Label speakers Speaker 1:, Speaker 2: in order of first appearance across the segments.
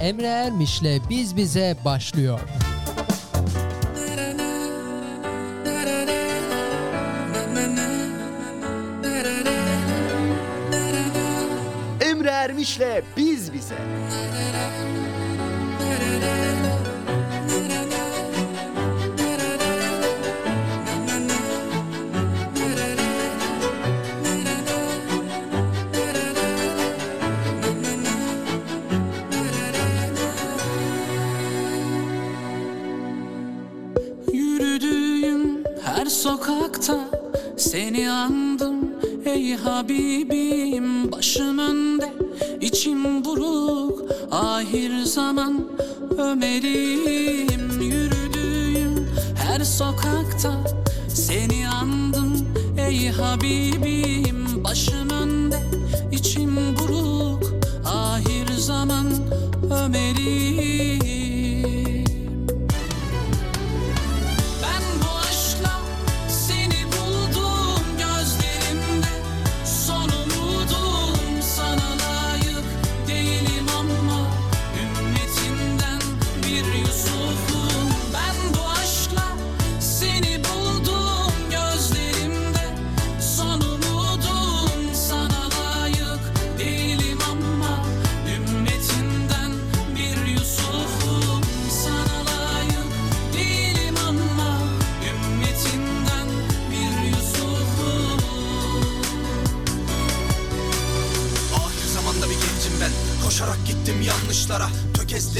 Speaker 1: Emre Ermiş'le Biz Bize başlıyor.
Speaker 2: Emre Ermiş'le Biz Bize.
Speaker 3: Sokakta seni andım. Ey Habibim Başım önde içim buruk. Ahir zaman Ömer'im Yürüdüğüm her sokakta seni andım. Ey Habibim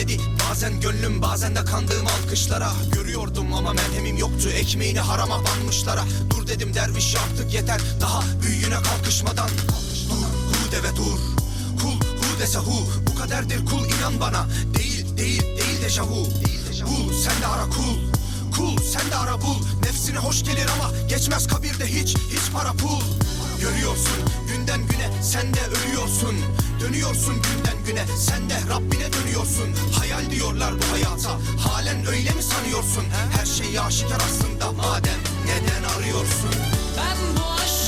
Speaker 4: Tökezledi bazen gönlüm bazen de kandığım alkışlara. Görüyordum ama merhemim yoktu Ekmeğini harama banmışlara. Dur dedim derviş artık yeter. Daha büyüğüne kalkışmadan. Dur hu de dur. Kul hu dese hu. Bu kaderdir kul inan bana. Değil değil değil dejavu Bul sen de ara kul. Kul sen de ara bul. Nefsine hoş gelir ama Geçmez kabirde hiç hiç para pul. Görüyorsun günden güne sen de ölüyorsun Dönüyorsun günden güne sen de Rabbine dönüyorsun. Hayal diyorlar bu hayata halen öyle mi sanıyorsun? Her şey aşikar aslında madem neden arıyorsun?
Speaker 3: Ben bu aşkla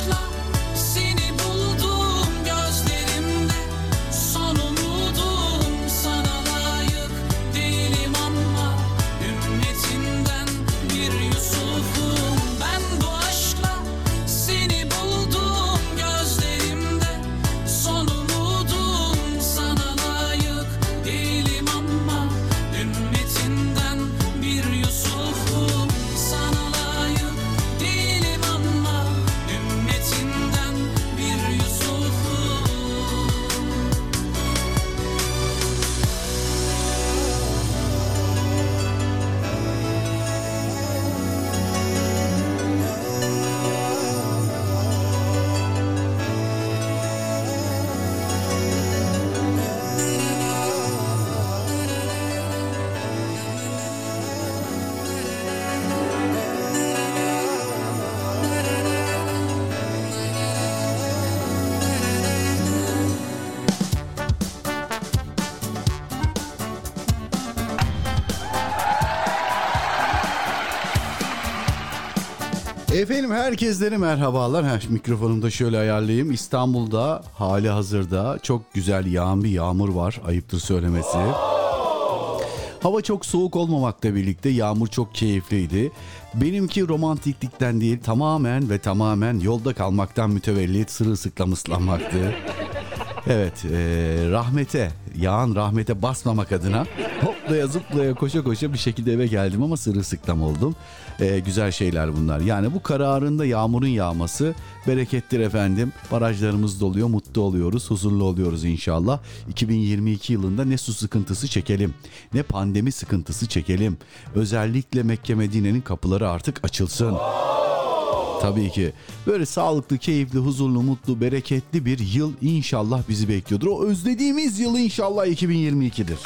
Speaker 5: Efendim herkeslere merhabalar. Heh, mikrofonumu da şöyle ayarlayayım. İstanbul'da hali hazırda çok güzel yağan bir yağmur var. Ayıptır söylemesi. Hava çok soğuk olmamakla birlikte yağmur çok keyifliydi. Benimki romantiklikten değil tamamen ve tamamen yolda kalmaktan mütevellit sırılsıklam ıslanmaktı. Evet, e, rahmete, yağan rahmete basmamak adına hoplaya zıplaya koşa koşa bir şekilde eve geldim ama sırılsıklam oldum. E, güzel şeyler bunlar. Yani bu kararında yağmurun yağması berekettir efendim. Barajlarımız doluyor, mutlu oluyoruz, huzurlu oluyoruz inşallah. 2022 yılında ne su sıkıntısı çekelim, ne pandemi sıkıntısı çekelim. Özellikle Mekke Medine'nin kapıları artık açılsın. Tabii ki. Böyle sağlıklı, keyifli, huzurlu, mutlu, bereketli bir yıl inşallah bizi bekliyordur. O özlediğimiz yıl inşallah 2022'dir.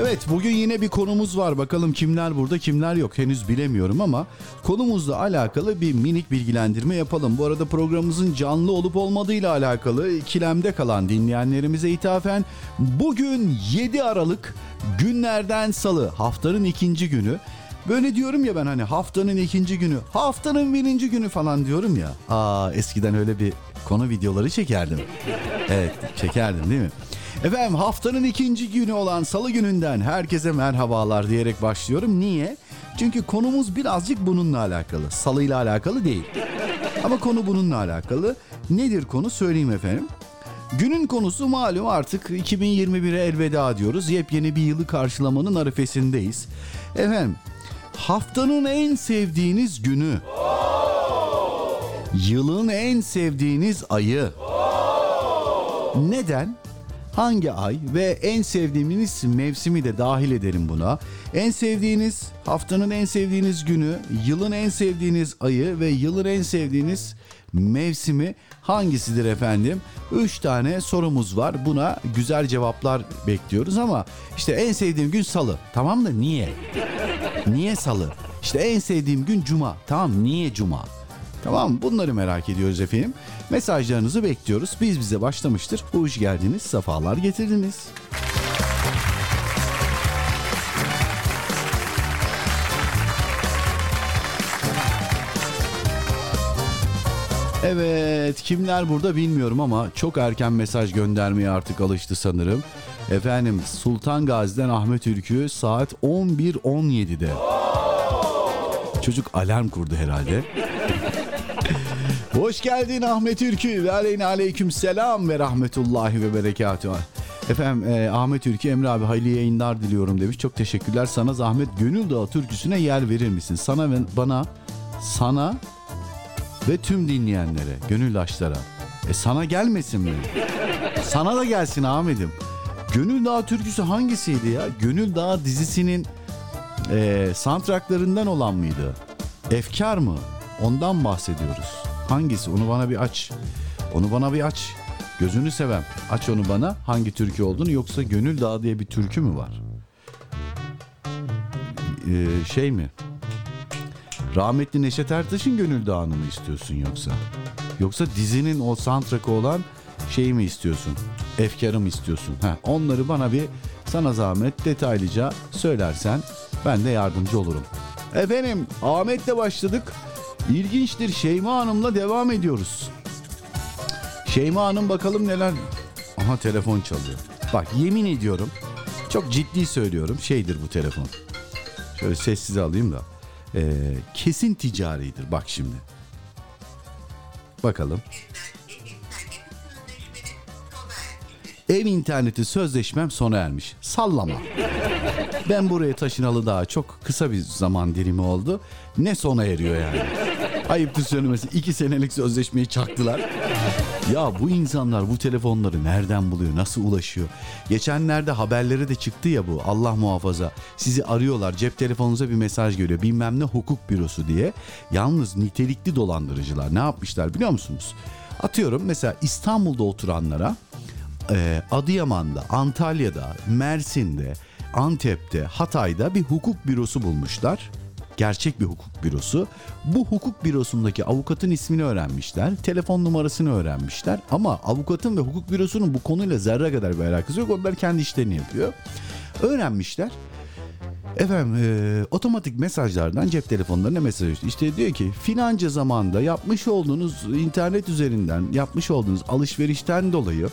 Speaker 5: Evet bugün yine bir konumuz var. Bakalım kimler burada kimler yok henüz bilemiyorum ama konumuzla alakalı bir minik bilgilendirme yapalım. Bu arada programımızın canlı olup olmadığıyla alakalı ikilemde kalan dinleyenlerimize ithafen bugün 7 Aralık günlerden salı haftanın ikinci günü Böyle diyorum ya ben hani haftanın ikinci günü, haftanın birinci günü falan diyorum ya. Aa eskiden öyle bir konu videoları çekerdim. Evet çekerdim değil mi? Efendim haftanın ikinci günü olan salı gününden herkese merhabalar diyerek başlıyorum. Niye? Çünkü konumuz birazcık bununla alakalı. Salıyla alakalı değil. Ama konu bununla alakalı. Nedir konu söyleyeyim efendim. Günün konusu malum artık 2021'e elveda diyoruz. Yepyeni bir yılı karşılamanın arifesindeyiz. Efendim haftanın en sevdiğiniz günü. Yılın en sevdiğiniz ayı. Neden? Hangi ay ve en sevdiğiniz mevsimi de dahil ederim buna. En sevdiğiniz, haftanın en sevdiğiniz günü, yılın en sevdiğiniz ayı ve yılın en sevdiğiniz mevsimi hangisidir efendim? Üç tane sorumuz var. Buna güzel cevaplar bekliyoruz ama işte en sevdiğim gün salı. Tamam da niye? Niye salı? İşte en sevdiğim gün cuma. Tamam niye cuma? Tamam bunları merak ediyoruz efendim. Mesajlarınızı bekliyoruz. Biz bize başlamıştır. Hoş geldiniz, sefalar getirdiniz. Evet kimler burada bilmiyorum ama çok erken mesaj göndermeye artık alıştı sanırım. Efendim Sultan Gazi'den Ahmet Ülkü saat 11.17'de. Çocuk alarm kurdu herhalde. Hoş geldin Ahmet Ülkü. Ve aleyna aleyküm selam ve rahmetullahi ve berekatuhu. Efendim e, Ahmet Ülkü Emre abi hayırlı yayınlar diliyorum demiş. Çok teşekkürler. Sana zahmet Gönül Dağı türküsüne yer verir misin? Sana ve bana, sana ve tüm dinleyenlere, gönüldaşlara. E sana gelmesin mi? Sana da gelsin Ahmet'im. Gönül Dağı türküsü hangisiydi ya? Gönül Dağı dizisinin e, soundtracklarından olan mıydı? Efkar mı? Ondan bahsediyoruz. Hangisi? Onu bana bir aç. Onu bana bir aç. Gözünü sevem. Aç onu bana. Hangi türkü olduğunu yoksa Gönül Dağı diye bir türkü mü var? Ee, şey mi? Rahmetli Neşet Ertaş'ın Gönül Dağı'nı mı istiyorsun yoksa? Yoksa dizinin o soundtrack'ı olan şeyi mi istiyorsun? Efkarı mı istiyorsun? Ha, onları bana bir sana zahmet detaylıca söylersen ben de yardımcı olurum. Efendim Ahmet'le başladık. İlginçtir Şeyma Hanım'la devam ediyoruz. Şeyma Hanım bakalım neler... Aha telefon çalıyor. Bak yemin ediyorum çok ciddi söylüyorum şeydir bu telefon. Şöyle sessiz alayım da. Ee, kesin ticaridir bak şimdi. Bakalım. Ev interneti sözleşmem sona ermiş. Sallama. Ben buraya taşınalı daha çok kısa bir zaman dilimi oldu. Ne sona eriyor yani? Ayıptır söylemesi iki senelik sözleşmeyi çaktılar. Ya bu insanlar bu telefonları nereden buluyor? Nasıl ulaşıyor? Geçenlerde haberleri de çıktı ya bu Allah muhafaza. Sizi arıyorlar cep telefonunuza bir mesaj geliyor. Bilmem ne hukuk bürosu diye. Yalnız nitelikli dolandırıcılar ne yapmışlar biliyor musunuz? Atıyorum mesela İstanbul'da oturanlara e, Adıyaman'da, Antalya'da, Mersin'de, Antep'te, Hatay'da bir hukuk bürosu bulmuşlar. Gerçek bir hukuk bürosu. Bu hukuk bürosundaki avukatın ismini öğrenmişler. Telefon numarasını öğrenmişler. Ama avukatın ve hukuk bürosunun bu konuyla zerre kadar bir alakası yok. Onlar kendi işlerini yapıyor. Öğrenmişler. Efendim e, otomatik mesajlardan cep telefonlarına mesaj işte. İşte diyor ki filanca zamanda yapmış olduğunuz internet üzerinden yapmış olduğunuz alışverişten dolayı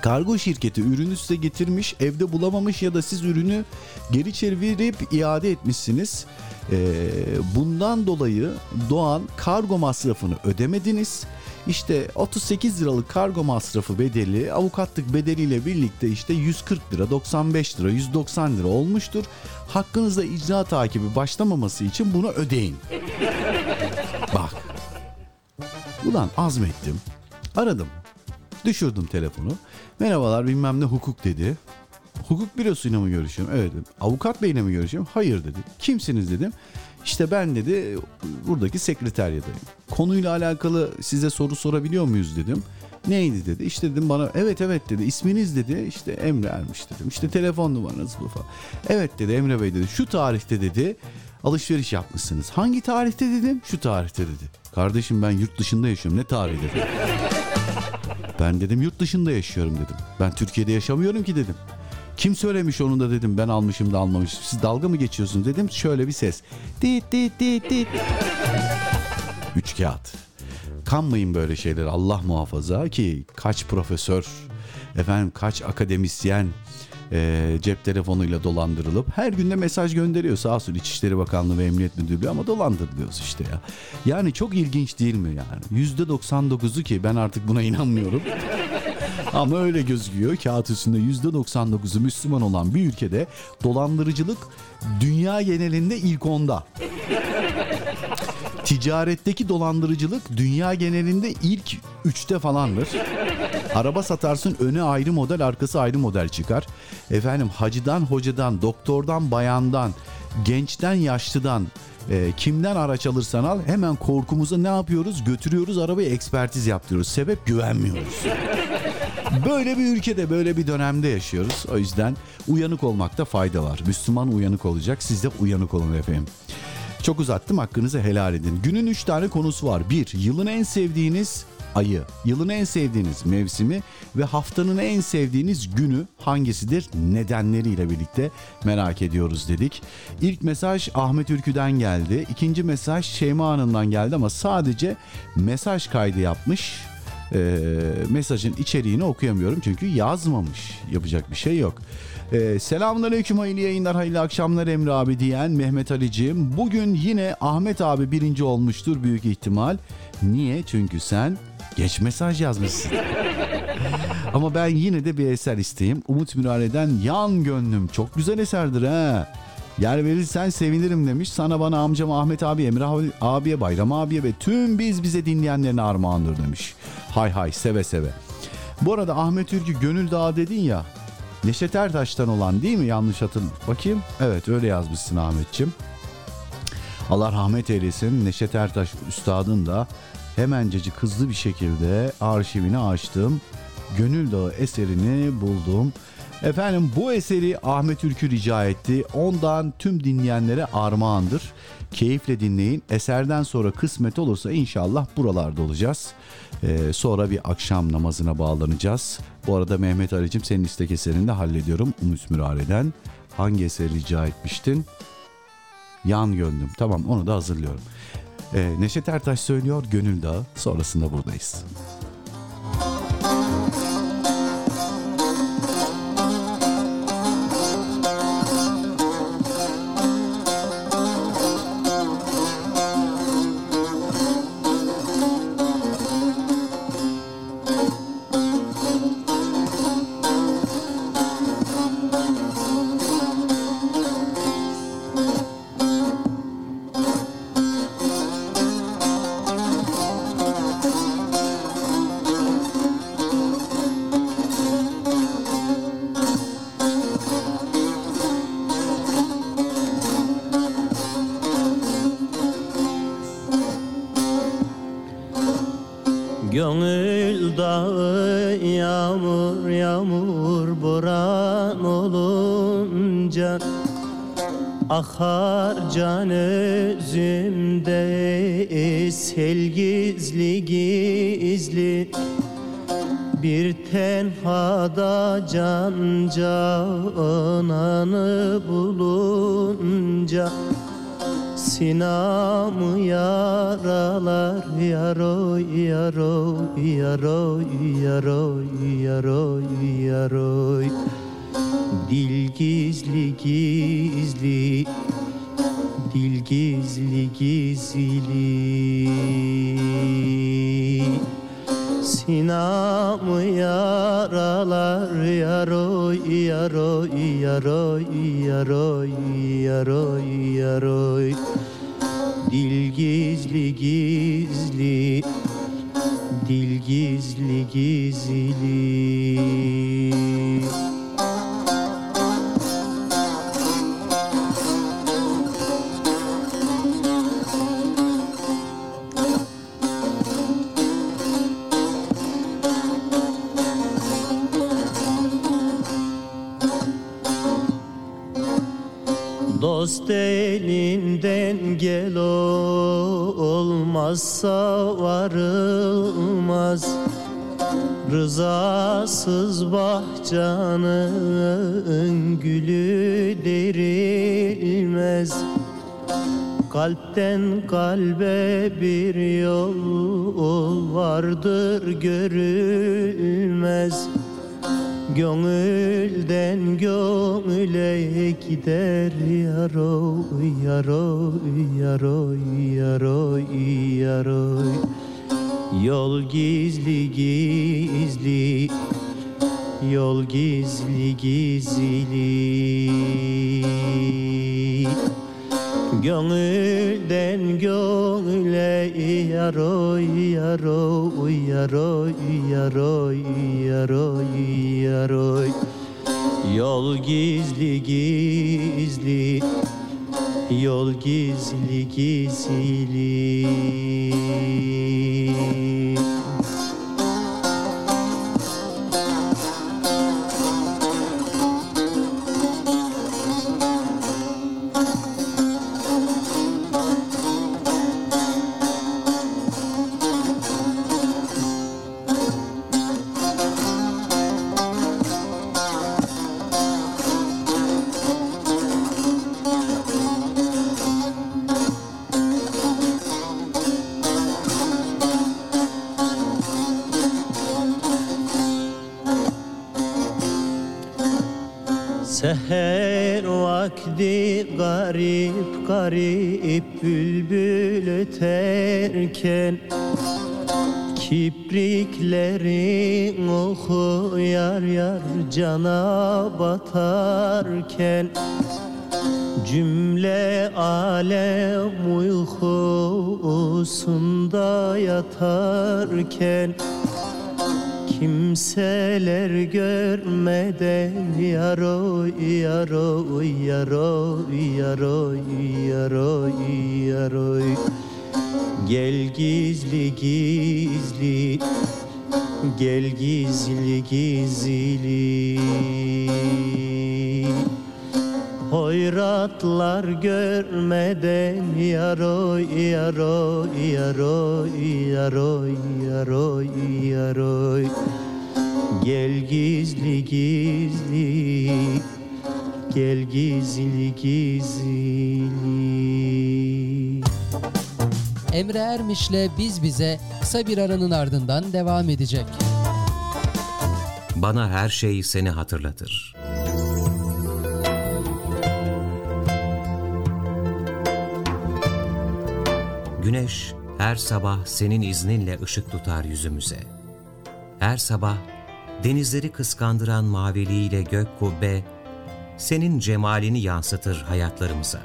Speaker 5: Kargo şirketi ürünü size getirmiş, evde bulamamış ya da siz ürünü geri çevirip iade etmişsiniz. Ee, bundan dolayı doğan kargo masrafını ödemediniz. İşte 38 liralık kargo masrafı bedeli avukatlık bedeliyle birlikte işte 140 lira, 95 lira, 190 lira olmuştur. Hakkınızda icra takibi başlamaması için bunu ödeyin. Bak. Ulan azmettim. Aradım. Düşürdüm telefonu. Merhabalar bilmem ne hukuk dedi. Hukuk bürosuyla mı görüşüyorum? Evet dedim. Avukat beyle mi görüşüyorum? Hayır dedi. Kimsiniz dedim. İşte ben dedi buradaki sekreteryadayım. Konuyla alakalı size soru sorabiliyor muyuz dedim. Neydi dedi. İşte dedim bana evet evet dedi. İsminiz dedi. İşte Emre Ermiş dedim. İşte telefon numaranız bu falan. Evet dedi Emre Bey dedi. Şu tarihte dedi alışveriş yapmışsınız. Hangi tarihte dedim? Şu tarihte dedi. Kardeşim ben yurt dışında yaşıyorum. Ne tarihi dedi. Ben dedim yurt dışında yaşıyorum dedim. Ben Türkiye'de yaşamıyorum ki dedim. Kim söylemiş onu da dedim ben almışım da almamışım. Siz dalga mı geçiyorsunuz dedim. Şöyle bir ses. Dit dit dit dit. Üç kağıt. Kanmayın böyle şeyler Allah muhafaza ki kaç profesör, efendim kaç akademisyen e, cep telefonuyla dolandırılıp her günde mesaj gönderiyor sağ olsun İçişleri Bakanlığı ve Emniyet Müdürlüğü ama dolandırılıyoruz işte ya. Yani çok ilginç değil mi yani? Yüzde 99'u ki ben artık buna inanmıyorum. Ama öyle gözüküyor. Kağıt üstünde %99'u Müslüman olan bir ülkede dolandırıcılık dünya genelinde ilk onda. Ticaretteki dolandırıcılık dünya genelinde ilk üçte falandır. Araba satarsın öne ayrı model arkası ayrı model çıkar. Efendim hacıdan hocadan doktordan bayandan gençten yaşlıdan e, kimden araç alırsan al hemen korkumuza ne yapıyoruz götürüyoruz arabayı ekspertiz yaptırıyoruz. Sebep güvenmiyoruz. Böyle bir ülkede böyle bir dönemde yaşıyoruz. O yüzden uyanık olmakta fayda var. Müslüman uyanık olacak. Siz de uyanık olun efendim. Çok uzattım hakkınızı helal edin. Günün 3 tane konusu var. 1. Yılın en sevdiğiniz ayı, yılın en sevdiğiniz mevsimi ve haftanın en sevdiğiniz günü hangisidir? Nedenleriyle birlikte merak ediyoruz dedik. İlk mesaj Ahmet Ülkü'den geldi. İkinci mesaj Şeyma Hanım'dan geldi ama sadece mesaj kaydı yapmış. Ee, mesajın içeriğini okuyamıyorum çünkü yazmamış. Yapacak bir şey yok. Ee, selamünaleyküm hayırlı yayınlar hayırlı akşamlar Emre abi diyen Mehmet Ali'ciğim. Bugün yine Ahmet abi birinci olmuştur büyük ihtimal. Niye? Çünkü sen geç mesaj yazmışsın. Ama ben yine de bir eser isteyeyim. Umut Mürare'den Yan Gönlüm. Çok güzel eserdir ha. Yer verirsen sevinirim demiş. Sana bana amcam Ahmet abi, Emre abi- abiye, Bayram abiye ve tüm biz bize dinleyenlerine armağandır demiş. Hay hay seve seve. Bu arada Ahmet Ülkü Gönül Dağı dedin ya. Neşet Ertaş'tan olan değil mi? Yanlış hatırl. Bakayım. Evet öyle yazmışsın Ahmetçim. Allah rahmet eylesin. Neşet Ertaş üstadın da hemencecik hızlı bir şekilde arşivini açtım. Gönül Dağı eserini buldum. Efendim bu eseri Ahmet Ülkü rica etti. Ondan tüm dinleyenlere armağandır. Keyifle dinleyin. Eserden sonra kısmet olursa inşallah buralarda olacağız. Ee, sonra bir akşam namazına bağlanacağız. Bu arada Mehmet Ali'cim senin istek eserini de hallediyorum. Umut Mürare'den. Hangi eseri rica etmiştin? Yan gönlüm. Tamam onu da hazırlıyorum. Ee, Neşet Ertaş söylüyor Gönül Dağı. Sonrasında buradayız.
Speaker 6: Vakti garip garip bülbül öterken Kipriklerin oku yar yar cana batarken Cümle alem uykusunda yatarken Kimseler görmeden yaroy yaroy yaroy yaroy yaroy yaroy. Gel gizli gizli Gel gizli gizli. Hoyratlar görmeden yaroy yaroy yaroy yaroy yaroy yaroy Gel gizli gizli Gel gizli gizli
Speaker 1: Emre Ermiş'le Biz Bize kısa bir aranın ardından devam edecek.
Speaker 7: Bana her şey seni hatırlatır. Güneş her sabah senin izninle ışık tutar yüzümüze. Her sabah denizleri kıskandıran maviliğiyle gök kubbe senin cemalini yansıtır hayatlarımıza.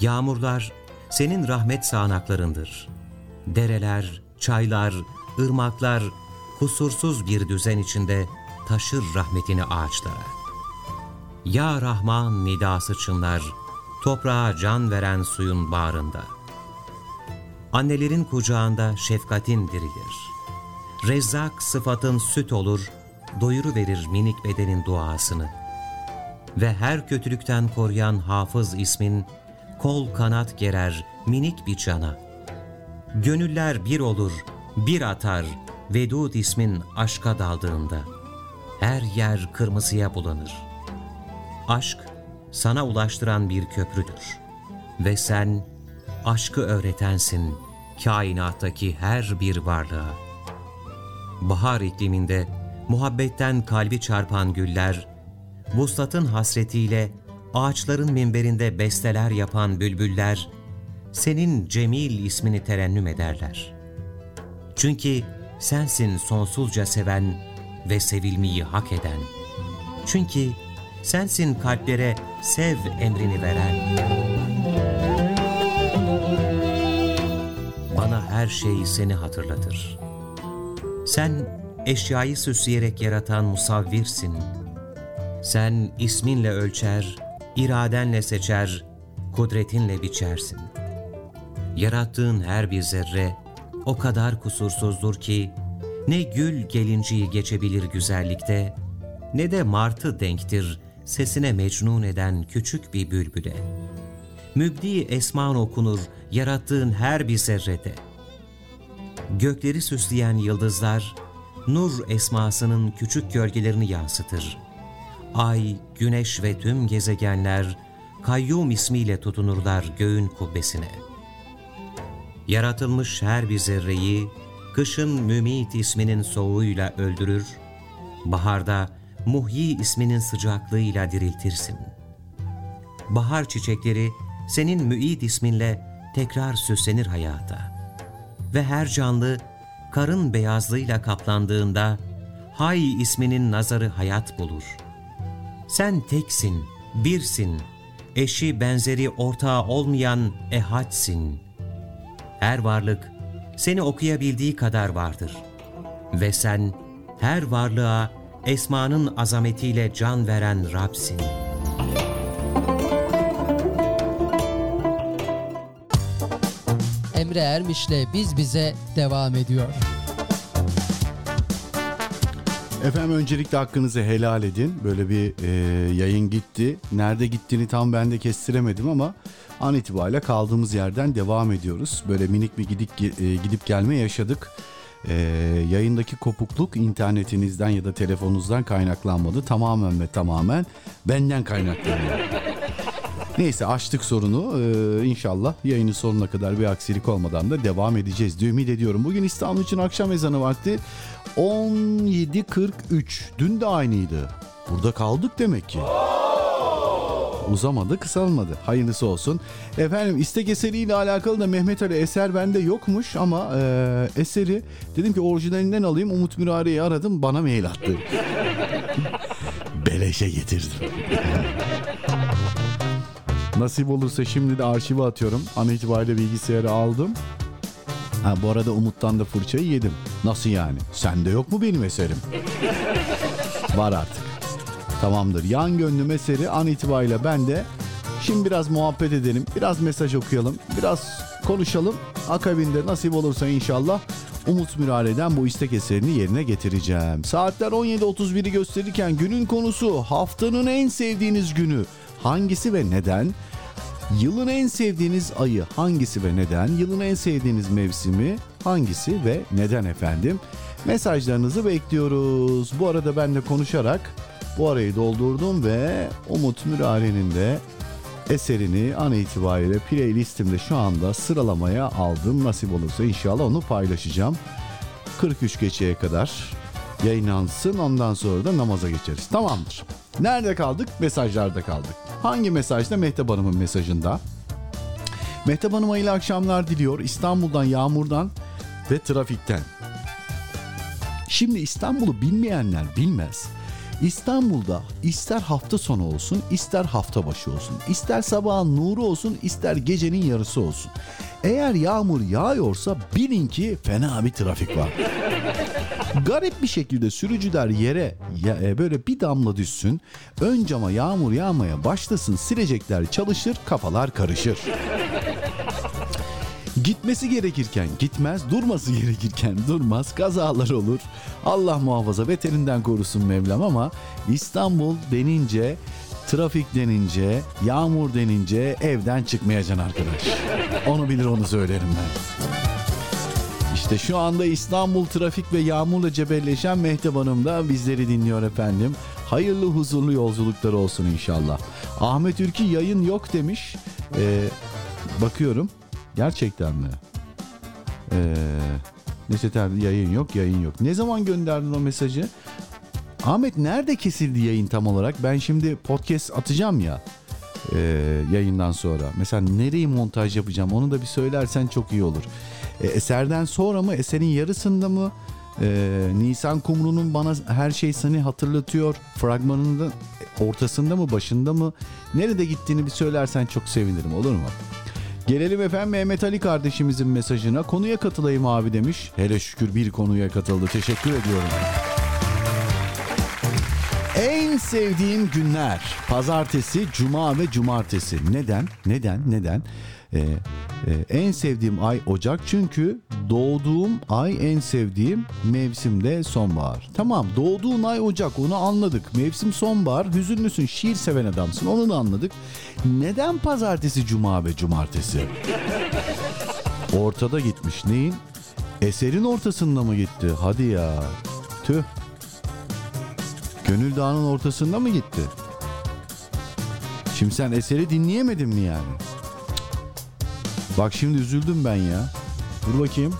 Speaker 7: Yağmurlar senin rahmet sağanaklarındır. Dereler, çaylar, ırmaklar kusursuz bir düzen içinde taşır rahmetini ağaçlara. Ya Rahman nidası çınlar, toprağa can veren suyun bağrında. Annelerin kucağında şefkatin dirilir. Rezzak sıfatın süt olur, doyuru verir minik bedenin duasını. Ve her kötülükten koruyan hafız ismin, kol kanat gerer minik bir cana. Gönüller bir olur, bir atar, Vedud ismin aşka daldığında. Her yer kırmızıya bulanır. Aşk sana ulaştıran bir köprüdür. Ve sen aşkı öğretensin kainattaki her bir varlığa. Bahar ikliminde muhabbetten kalbi çarpan güller, vuslatın hasretiyle ağaçların minberinde besteler yapan bülbüller, senin Cemil ismini terennüm ederler. Çünkü sensin sonsuzca seven ve sevilmeyi hak eden. Çünkü sensin kalplere sev emrini veren. Bana her şey seni hatırlatır. Sen eşyayı süsleyerek yaratan musavvirsin. Sen isminle ölçer, iradenle seçer, kudretinle biçersin. Yarattığın her bir zerre o kadar kusursuzdur ki ne gül gelinciyi geçebilir güzellikte ne de martı denktir sesine mecnun eden küçük bir bülbüle. Mübdi esman okunur yarattığın her bir zerrede. Gökleri süsleyen yıldızlar nur esmasının küçük gölgelerini yansıtır. Ay, güneş ve tüm gezegenler kayyum ismiyle tutunurlar göğün kubbesine. Yaratılmış her bir zerreyi kışın mümit isminin soğuğuyla öldürür, baharda muhyi isminin sıcaklığıyla diriltirsin. Bahar çiçekleri senin müid isminle tekrar süslenir hayata. Ve her canlı karın beyazlığıyla kaplandığında Hay isminin nazarı hayat bulur. Sen teksin, birsin, eşi benzeri ortağı olmayan ehadsin. Her varlık seni okuyabildiği kadar vardır. Ve sen her varlığa esmanın azametiyle can veren Rab'sin.
Speaker 1: Emre Ermiş'le Biz Bize devam ediyor.
Speaker 5: Efendim öncelikle hakkınızı helal edin. Böyle bir e, yayın gitti. Nerede gittiğini tam ben de kestiremedim ama an itibariyle kaldığımız yerden devam ediyoruz. Böyle minik bir gidip e, gidip gelme yaşadık. E, yayındaki kopukluk internetinizden ya da telefonunuzdan kaynaklanmadı. Tamamen ve tamamen benden kaynaklanıyor. Neyse açtık sorunu. Ee, inşallah yayının sonuna kadar bir aksilik olmadan da devam edeceğiz diye ümit ediyorum. Bugün İstanbul için akşam ezanı vakti 17.43. Dün de aynıydı. Burada kaldık demek ki. Uzamadı kısalmadı. Hayırlısı olsun. Efendim istek eseriyle alakalı da Mehmet Ali eser bende yokmuş ama e, eseri dedim ki orijinalinden alayım. Umut Mürari'yi aradım bana mail attı. Beleşe getirdim. Nasip olursa şimdi de arşive atıyorum. An itibariyle bilgisayarı aldım. Ha bu arada Umut'tan da fırçayı yedim. Nasıl yani? Sende yok mu benim eserim? Var artık. Tamamdır. Yan gönlüm eseri an itibariyle bende. Şimdi biraz muhabbet edelim. Biraz mesaj okuyalım. Biraz konuşalım. Akabinde nasip olursa inşallah Umut Mürare'den bu istek eserini yerine getireceğim. Saatler 17.31'i gösterirken günün konusu haftanın en sevdiğiniz günü hangisi ve neden? Yılın en sevdiğiniz ayı hangisi ve neden? Yılın en sevdiğiniz mevsimi hangisi ve neden efendim? Mesajlarınızı bekliyoruz. Bu arada ben de konuşarak bu arayı doldurdum ve Umut Mürare'nin de eserini an itibariyle playlistimde şu anda sıralamaya aldım. Nasip olursa inşallah onu paylaşacağım. 43 geçeye kadar yayınlansın ondan sonra da namaza geçeriz. Tamamdır. Nerede kaldık? Mesajlarda kaldık. Hangi mesajda? Mehtap Hanım'ın mesajında. Mehtap Hanım hayırlı akşamlar diliyor. İstanbul'dan, yağmurdan ve trafikten. Şimdi İstanbul'u bilmeyenler bilmez. İstanbul'da ister hafta sonu olsun, ister hafta başı olsun, ister sabahın nuru olsun, ister gecenin yarısı olsun. Eğer yağmur yağıyorsa bilin ki fena bir trafik var. Garip bir şekilde sürücüler yere ya, e, böyle bir damla düşsün, ön cama yağmur yağmaya başlasın, silecekler çalışır, kafalar karışır. Gitmesi gerekirken gitmez, durması gerekirken durmaz, kazalar olur. Allah muhafaza beterinden korusun Mevlam ama İstanbul denince, trafik denince, yağmur denince evden çıkmayacaksın arkadaş. Onu bilir onu söylerim ben. İşte şu anda İstanbul trafik ve yağmurla cebelleşen Mehtap Hanım da bizleri dinliyor efendim. Hayırlı huzurlu yolculuklar olsun inşallah. Ahmet Ülki yayın yok demiş. Ee, bakıyorum. Gerçekten mi? Ee, tabii yayın yok yayın yok. Ne zaman gönderdin o mesajı? Ahmet nerede kesildi yayın tam olarak? Ben şimdi podcast atacağım ya e, yayından sonra. Mesela nereyi montaj yapacağım onu da bir söylersen çok iyi olur. E, eserden sonra mı? Eserin yarısında mı? E, Nisan Kumru'nun bana her şey seni hatırlatıyor. Fragmanının ortasında mı? Başında mı? Nerede gittiğini bir söylersen çok sevinirim olur mu? Gelelim efendim Mehmet Ali kardeşimizin mesajına. Konuya katılayım abi demiş. Hele şükür bir konuya katıldı. Teşekkür ediyorum. En sevdiğim günler pazartesi, cuma ve cumartesi. Neden? Neden? Neden? Ee, e, en sevdiğim ay Ocak çünkü doğduğum ay en sevdiğim mevsimde sonbahar. Tamam doğduğun ay Ocak onu anladık. Mevsim sonbahar hüzünlüsün şiir seven adamsın onu da anladık. Neden pazartesi, cuma ve cumartesi? Ortada gitmiş neyin? Eserin ortasında mı gitti? Hadi ya. Tüh. Gönül Dağı'nın ortasında mı gitti? Şimdi sen eseri dinleyemedin mi yani? Bak şimdi üzüldüm ben ya. Dur bakayım.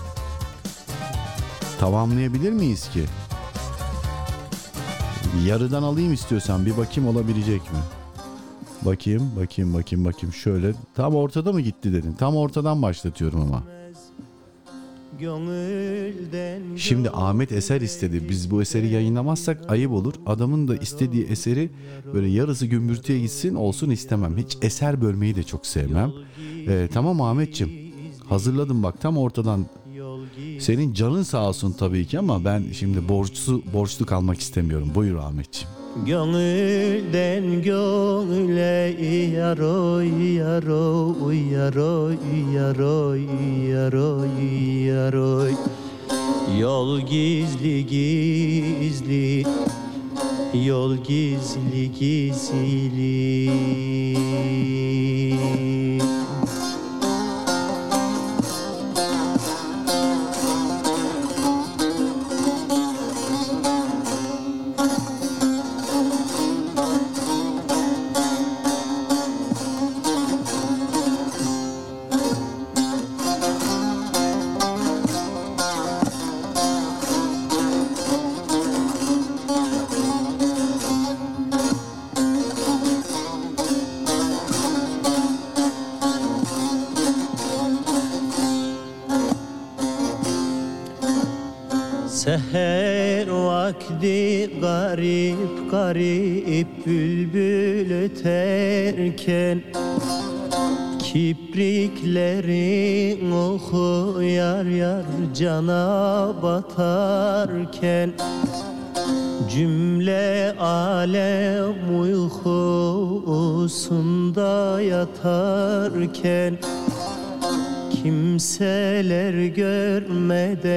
Speaker 5: Tamamlayabilir miyiz ki? Yarıdan alayım istiyorsan bir bakayım olabilecek mi? Bakayım, bakayım, bakayım, bakayım. Şöyle tam ortada mı gitti dedin? Tam ortadan başlatıyorum ama. Şimdi Ahmet eser istedi. Biz bu eseri yayınlamazsak ayıp olur. Adamın da istediği eseri böyle yarısı gümbürtüye gitsin olsun istemem. Hiç eser bölmeyi de çok sevmem. Ee, tamam Ahmetçim. Hazırladım bak tam ortadan. Senin canın sağ olsun tabii ki ama ben şimdi borçlu borçlu kalmak istemiyorum. Buyur Ahmetçim.
Speaker 6: Gönülden gönüle yaroy yaroy yaroy yaroy yaroy yaroy Yol gizli gizli Yol gizli gizli yatarken Kimseler görmeden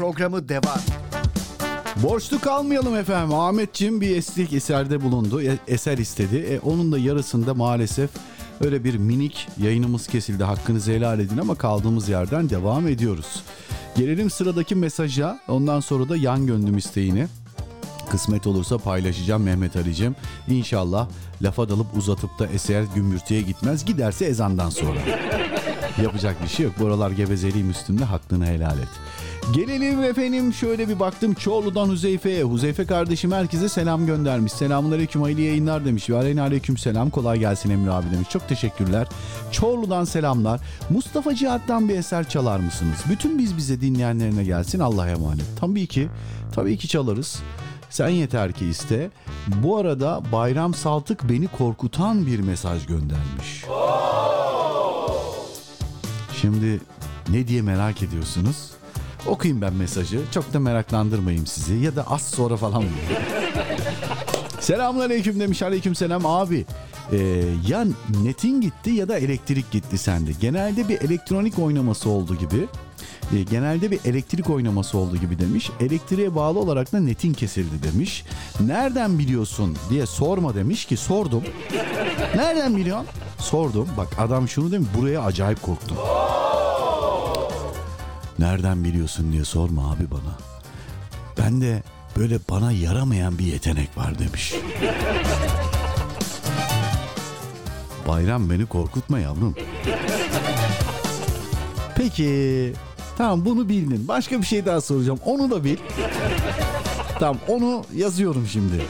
Speaker 2: programı devam.
Speaker 5: Borçlu kalmayalım efendim. Ahmetciğim bir estetik eserde bulundu. E- Eser istedi. E, onun da yarısında maalesef öyle bir minik yayınımız kesildi. Hakkınızı helal edin ama kaldığımız yerden devam ediyoruz. Gelelim sıradaki mesaja. Ondan sonra da yan gönlüm isteğini. Kısmet olursa paylaşacağım Mehmet Ali'cim. İnşallah lafa dalıp uzatıp da eser gümbürtüye gitmez. Giderse ezandan sonra. Yapacak bir şey yok. Buralar gevezeliğim üstünde hakkını helal et. Gelelim efendim şöyle bir baktım Çorlu'dan Huzeyfe'ye. Huzeyfe kardeşim herkese selam göndermiş. Selamun aleyküm hayırlı yayınlar demiş. Ve aleyna aleyküm selam kolay gelsin Emre abi demiş. Çok teşekkürler. Çorlu'dan selamlar. Mustafa Cihat'tan bir eser çalar mısınız? Bütün biz bize dinleyenlerine gelsin Allah'a emanet. Tabii ki tabii ki çalarız. Sen yeter ki iste. Bu arada Bayram Saltık beni korkutan bir mesaj göndermiş. Şimdi ne diye merak ediyorsunuz? Okuyayım ben mesajı. Çok da meraklandırmayayım sizi. Ya da az sonra falan. Selamun aleyküm demiş. Aleyküm selam abi. Ee, ya netin gitti ya da elektrik gitti sende. Genelde bir elektronik oynaması oldu gibi. Ee, genelde bir elektrik oynaması oldu gibi demiş. Elektriğe bağlı olarak da netin kesildi demiş. Nereden biliyorsun diye sorma demiş ki sordum. Nereden biliyorsun? Sordum. Bak adam şunu demiş. Buraya acayip korktum. Nereden biliyorsun diye sorma abi bana. Ben de böyle bana yaramayan bir yetenek var demiş. Bayram beni korkutma yavrum. Peki. Tamam bunu bildin. Başka bir şey daha soracağım. Onu da bil. Tamam onu yazıyorum şimdi.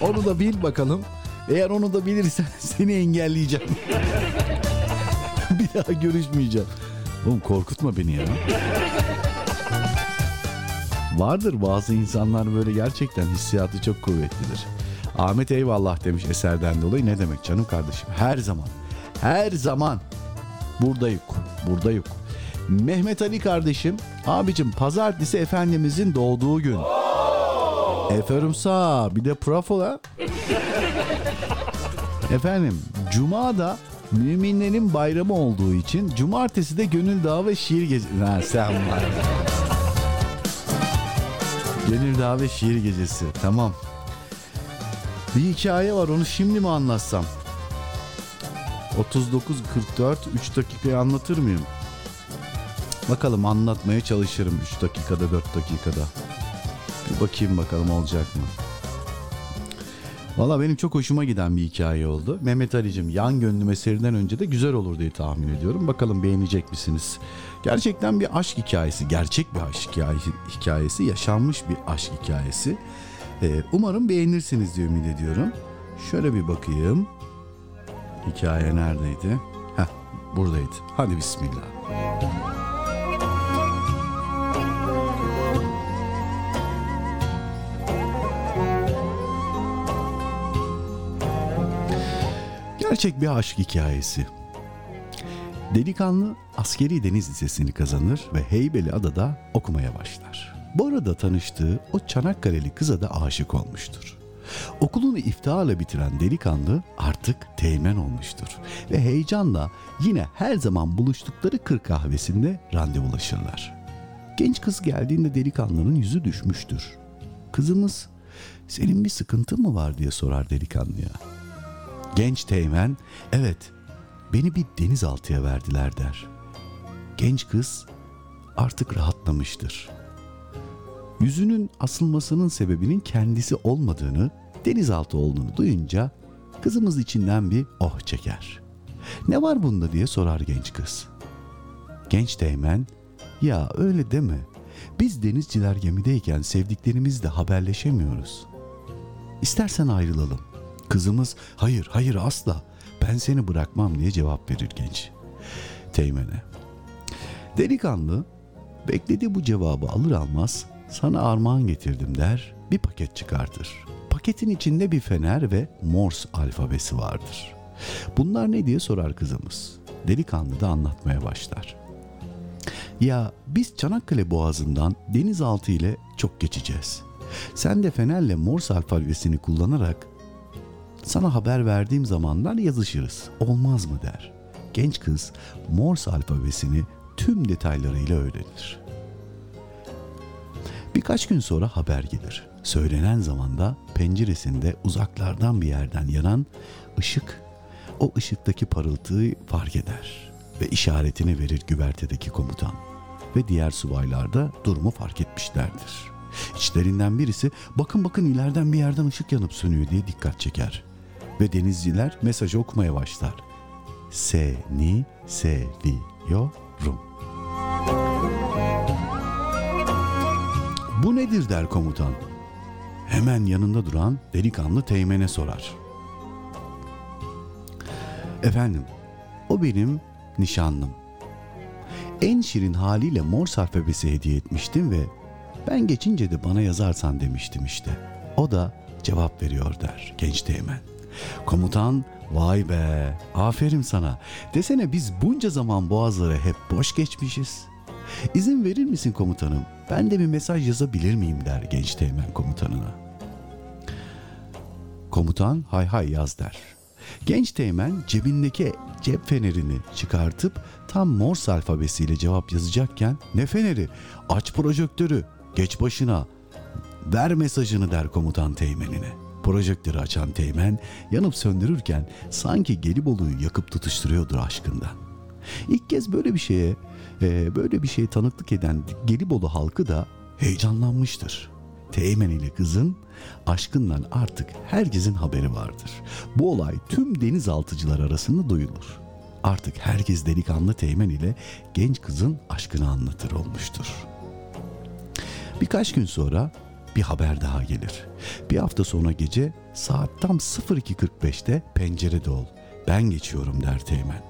Speaker 5: Onu da bil bakalım. Eğer onu da bilirsen seni engelleyeceğim. bir daha görüşmeyeceğim. Oğlum korkutma beni ya. Vardır bazı insanlar böyle gerçekten hissiyatı çok kuvvetlidir. Ahmet eyvallah demiş eserden dolayı. Ne demek canım kardeşim? Her zaman. Her zaman. Burada yok. Burada yok. Mehmet Ali kardeşim. Abicim pazartesi Efendimizin doğduğu gün. Efendim sağ bir de prafola. Efendim Cuma da müminlerin bayramı olduğu için cumartesi de gönül dağı ve şiir gecesi. Ha, sen var. Gönül dağı ve şiir gecesi. Tamam. Bir hikaye var onu şimdi mi anlatsam? 39.44 3 dakikayı anlatır mıyım? Bakalım anlatmaya çalışırım 3 dakikada 4 dakikada. Bir bakayım bakalım olacak mı? Valla benim çok hoşuma giden bir hikaye oldu. Mehmet Ali'cim yan gönlüm eserinden önce de güzel olur diye tahmin ediyorum. Bakalım beğenecek misiniz? Gerçekten bir aşk hikayesi, gerçek bir aşk hikayesi, yaşanmış bir aşk hikayesi. Ee, umarım beğenirsiniz diye ümit ediyorum. Şöyle bir bakayım. Hikaye neredeydi? Heh, buradaydı. Hadi bismillah. Gerçek bir aşk hikayesi. Delikanlı askeri deniz lisesini kazanır ve Heybeliada'da okumaya başlar. Bu arada tanıştığı o Çanakkale'li kıza da aşık olmuştur. Okulunu iftiharla bitiren delikanlı artık teğmen olmuştur ve heyecanla yine her zaman buluştukları kır kahvesinde randevulaşırlar. Genç kız geldiğinde delikanlının yüzü düşmüştür. Kızımız senin bir sıkıntın mı var diye sorar delikanlıya. Genç teğmen, evet beni bir denizaltıya verdiler der. Genç kız artık rahatlamıştır. Yüzünün asılmasının sebebinin kendisi olmadığını, denizaltı olduğunu duyunca kızımız içinden bir oh çeker. Ne var bunda diye sorar genç kız. Genç teğmen, ya öyle deme. Biz denizciler gemideyken sevdiklerimizle haberleşemiyoruz. İstersen ayrılalım. Kızımız hayır hayır asla ben seni bırakmam diye cevap verir genç. Teğmene. Delikanlı beklediği bu cevabı alır almaz sana armağan getirdim der bir paket çıkartır. Paketin içinde bir fener ve Morse alfabesi vardır. Bunlar ne diye sorar kızımız. Delikanlı da anlatmaya başlar. Ya biz Çanakkale Boğazı'ndan denizaltı ile çok geçeceğiz. Sen de fenerle Morse alfabesini kullanarak sana haber verdiğim zamanlar yazışırız. Olmaz mı der. Genç kız Morse alfabesini tüm detaylarıyla öğrenir. Birkaç gün sonra haber gelir. Söylenen zamanda penceresinde uzaklardan bir yerden yanan ışık o ışıktaki parıltıyı fark eder ve işaretini verir güvertedeki komutan ve diğer subaylar da durumu fark etmişlerdir. İçlerinden birisi bakın bakın ileriden bir yerden ışık yanıp sönüyor diye dikkat çeker. Ve denizciler mesajı okumaya başlar. Seni seviyorum. Bu nedir der komutan. Hemen yanında duran delikanlı teğmene sorar. Efendim, o benim nişanlım. En şirin haliyle Morse alfabesi hediye etmiştim ve ben geçince de bana yazarsan demiştim işte. O da cevap veriyor der genç teğmen. Komutan vay be aferin sana. Desene biz bunca zaman boğazları hep boş geçmişiz. İzin verir misin komutanım? Ben de bir mesaj yazabilir miyim der genç teğmen komutanına. Komutan hay hay yaz der. Genç teğmen cebindeki cep fenerini çıkartıp tam Morse alfabesiyle cevap yazacakken ne feneri aç projektörü geç başına ver mesajını der komutan teğmenine. Projektörü açan teğmen yanıp söndürürken sanki Gelibolu'yu yakıp tutuşturuyordur aşkından. İlk kez böyle bir şeye e, böyle bir şeye tanıklık eden Gelibolu halkı da heyecanlanmıştır. Teğmen ile kızın aşkından artık herkesin haberi vardır. Bu olay tüm denizaltıcılar arasında duyulur. Artık herkes delikanlı Teğmen ile genç kızın aşkını anlatır olmuştur. Birkaç gün sonra bir haber daha gelir. Bir hafta sonra gece saat tam 02.45'te pencerede ol. Ben geçiyorum der Teğmen.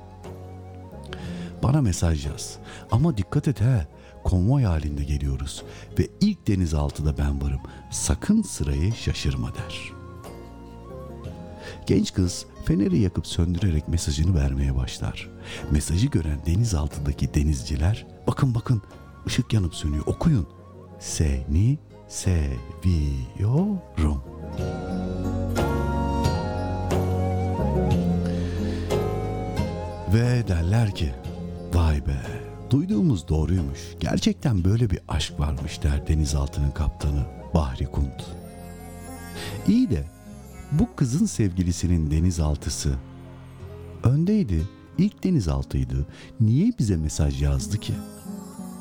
Speaker 5: Bana mesaj yaz. Ama dikkat et he. Konvoy halinde geliyoruz ve ilk denizaltıda ben varım. Sakın sırayı şaşırma der. Genç kız feneri yakıp söndürerek mesajını vermeye başlar. Mesajı gören deniz altındaki denizciler bakın bakın ışık yanıp sönüyor okuyun. Seni seviyorum. Ve derler ki vay be duyduğumuz doğruymuş. Gerçekten böyle bir aşk varmış der denizaltının kaptanı Bahri Kunt. İyi de bu kızın sevgilisinin denizaltısı öndeydi. ilk denizaltıydı. Niye bize mesaj yazdı ki?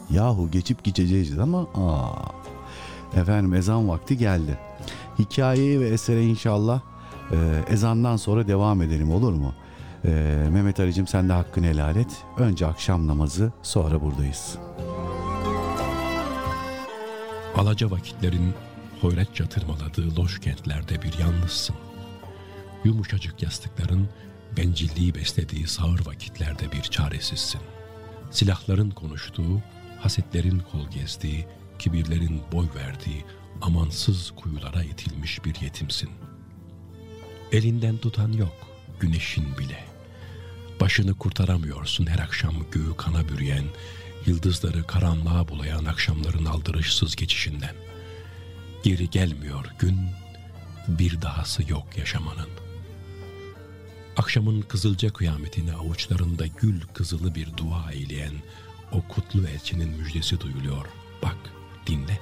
Speaker 5: Yahu geçip gideceğiz ama aa. Efendim ezan vakti geldi. Hikayeye ve esere inşallah e, ezandan sonra devam edelim olur mu? E, Mehmet Ali'cim sen de hakkını helal et. Önce akşam namazı sonra buradayız.
Speaker 8: Alaca vakitlerin hoyratça tırmaladığı loş kentlerde bir yalnızsın. Yumuşacık yastıkların bencilliği beslediği sağır vakitlerde bir çaresizsin. Silahların konuştuğu, hasetlerin kol gezdiği, kibirlerin boy verdiği amansız kuyulara itilmiş bir yetimsin. Elinden tutan yok, güneşin bile. Başını kurtaramıyorsun her akşam göğü kana bürüyen, yıldızları karanlığa bulayan akşamların aldırışsız geçişinden. Geri gelmiyor gün, bir dahası yok yaşamanın. Akşamın kızılca kıyametini avuçlarında gül kızılı bir dua eyleyen o kutlu elçinin müjdesi duyuluyor. Bak, dinle.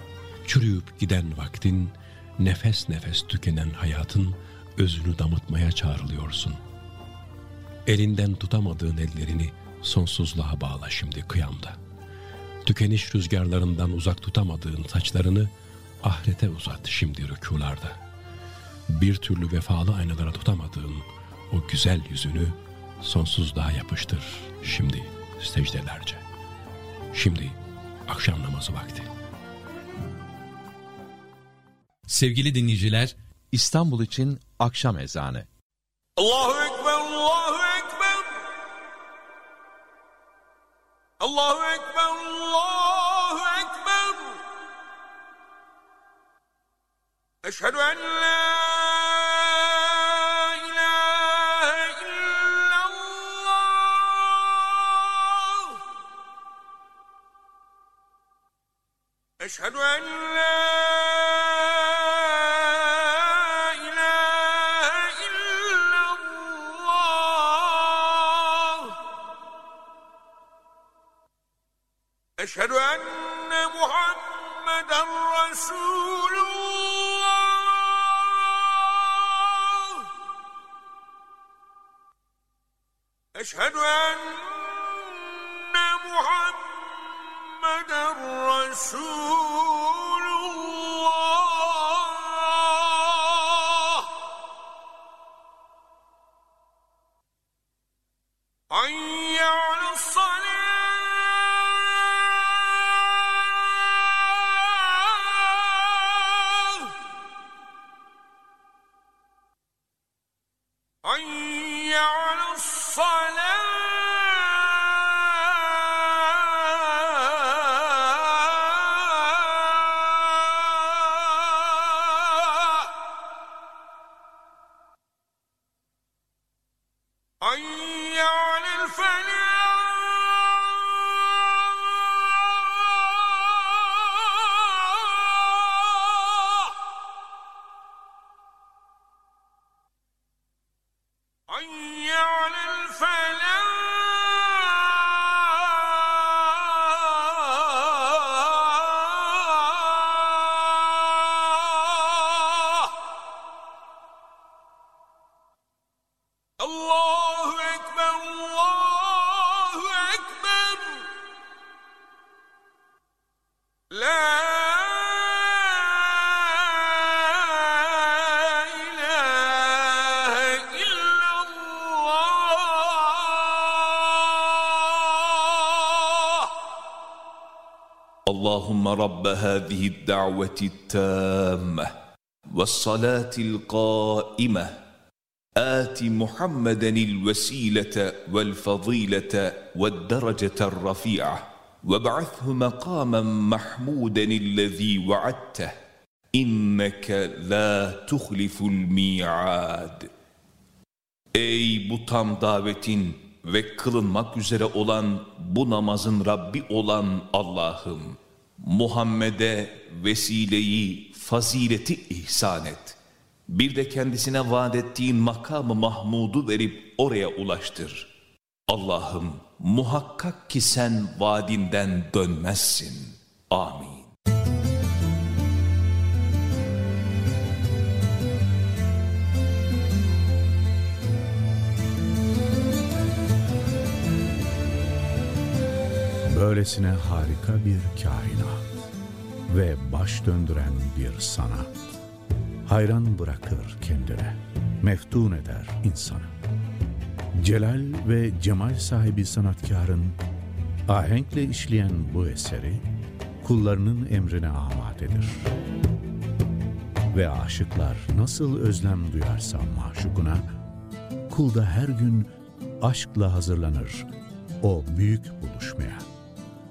Speaker 8: Çürüyüp giden vaktin, nefes nefes tükenen hayatın özünü damıtmaya çağrılıyorsun. Elinden tutamadığın ellerini sonsuzluğa bağla şimdi kıyamda. Tükeniş rüzgarlarından uzak tutamadığın saçlarını ahirete uzat şimdi rükularda. Bir türlü vefalı aynalara tutamadığın o güzel yüzünü sonsuzluğa yapıştır şimdi secdelerce. Şimdi akşam namazı vakti.
Speaker 9: Sevgili dinleyiciler, İstanbul için akşam ezanı.
Speaker 10: Allahu Ekber, Allahu Ekber. Allahu Ekber, Allahu Ekber. Eşhedü en la ilahe illallah. Eşhedü Rasul.
Speaker 11: اللهم رب هذه الدعوة التامة والصلاة القائمة آت محمدا الوسيلة والفضيلة والدرجة الرفيعة وابعثه مقاما محمودا الذي وعدته إنك لا تخلف الميعاد Ey bu tam davetin ve kılınmak üzere olan bu namazın Rabbi olan Allah'ım! Muhammed'e vesileyi, fazileti ihsan et. Bir de kendisine vaat ettiğin makamı Mahmud'u verip oraya ulaştır. Allah'ım muhakkak ki sen vaadinden dönmezsin. Amin.
Speaker 12: Böylesine harika bir kainat ve baş döndüren bir sanat. Hayran bırakır kendine, meftun eder insanı. Celal ve cemal sahibi sanatkarın ahenkle işleyen bu eseri kullarının emrine amadedir. Ve aşıklar nasıl özlem duyarsa maşukuna, kul da her gün aşkla hazırlanır o büyük buluşmaya,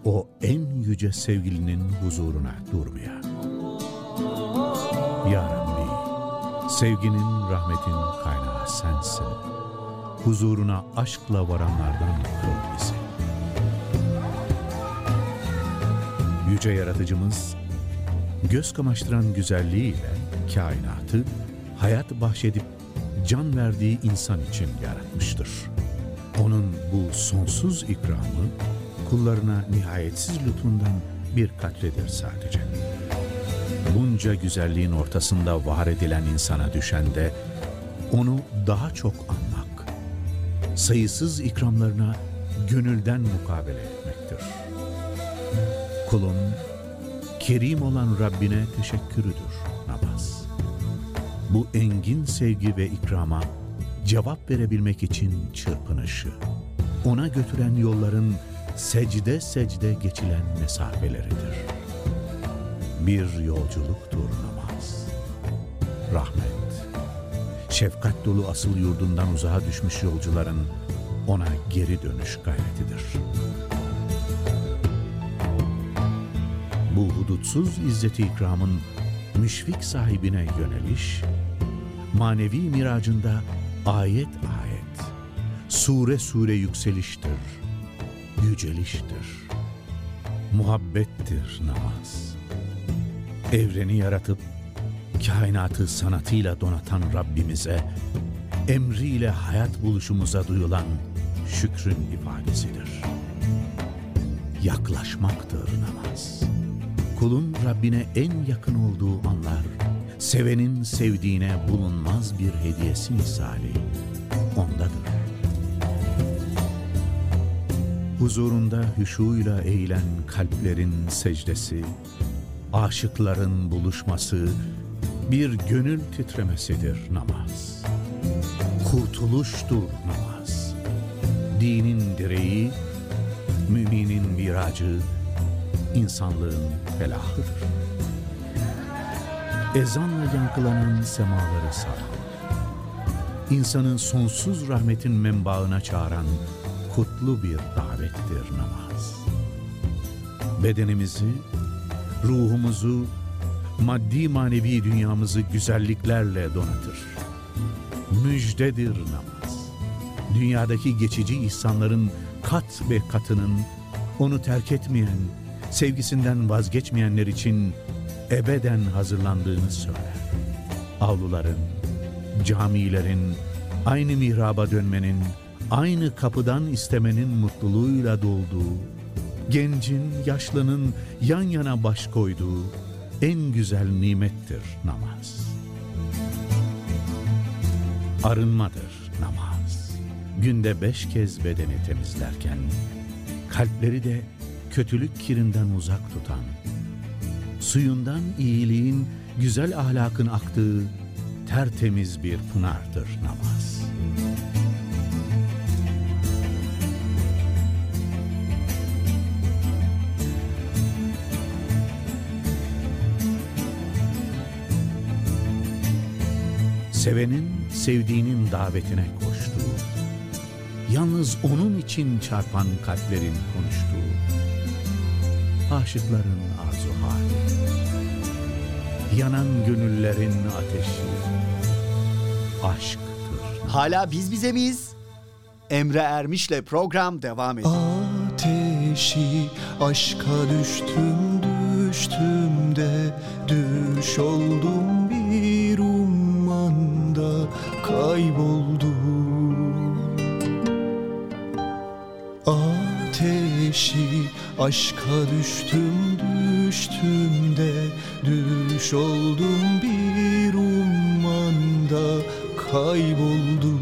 Speaker 12: o en yüce sevgilinin huzuruna durmaya. Ya Rabbi, sevginin, rahmetin kaynağı sensin. Huzuruna aşkla varanlardan kıl bizi. Yüce Yaratıcımız, göz kamaştıran güzelliğiyle kainatı hayat bahşedip can verdiği insan için yaratmıştır. Onun bu sonsuz ikramı kullarına nihayetsiz lütfundan bir katredir sadece. Bunca güzelliğin ortasında var edilen insana düşen de onu daha çok anmak, sayısız ikramlarına gönülden mukabele etmektir. Kulun kerim olan Rabbine teşekkürüdür namaz. Bu engin sevgi ve ikrama cevap verebilmek için çırpınışı, ona götüren yolların secde secde geçilen mesafeleridir. Bir yolculuktur namaz. Rahmet, şefkat dolu asıl yurdundan uzağa düşmüş yolcuların ona geri dönüş gayretidir. Bu hudutsuz izzeti ikramın müşfik sahibine yöneliş, manevi miracında ayet ayet, sure sure yükseliştir, yüceliştir, muhabbettir namaz. Evreni yaratıp kainatı sanatıyla donatan Rabbimize, emriyle hayat buluşumuza duyulan şükrün ifadesidir. Yaklaşmaktır namaz. Kulun Rabbine en yakın olduğu anlar, sevenin sevdiğine bulunmaz bir hediyesi misali ondadır. Huzurunda hüşuyla eğilen kalplerin secdesi, aşıkların buluşması, bir gönül titremesidir namaz. Kurtuluştur namaz. Dinin direği, müminin miracı, insanlığın felahıdır. Ezanla yankılanan semaları saran, insanın sonsuz rahmetin menbaına çağıran kutlu bir davettir namaz. Bedenimizi, ruhumuzu, maddi manevi dünyamızı güzelliklerle donatır. Müjdedir namaz. Dünyadaki geçici ihsanların kat ve katının onu terk etmeyen, sevgisinden vazgeçmeyenler için ebeden hazırlandığını söyler. Avluların, camilerin, aynı mihraba dönmenin, aynı kapıdan istemenin mutluluğuyla dolduğu, gencin, yaşlının yan yana baş koyduğu en güzel nimettir namaz. Arınmadır namaz. Günde beş kez bedeni temizlerken, kalpleri de kötülük kirinden uzak tutan, suyundan iyiliğin, güzel ahlakın aktığı tertemiz bir pınardır namaz. Sevenin sevdiğinin davetine koştuğu, Yalnız onun için çarpan kalplerin konuştuğu, Aşıkların arzu hali, Yanan gönüllerin ateşi, Aşktır.
Speaker 2: Hala biz bize miyiz? Emre Ermiş'le program devam ediyor.
Speaker 13: Ateşi aşka düştüm düştüm de düş oldum kayboldu Ateşi aşka düştüm düştüm de Düş oldum. Bir ummanda kayboldum.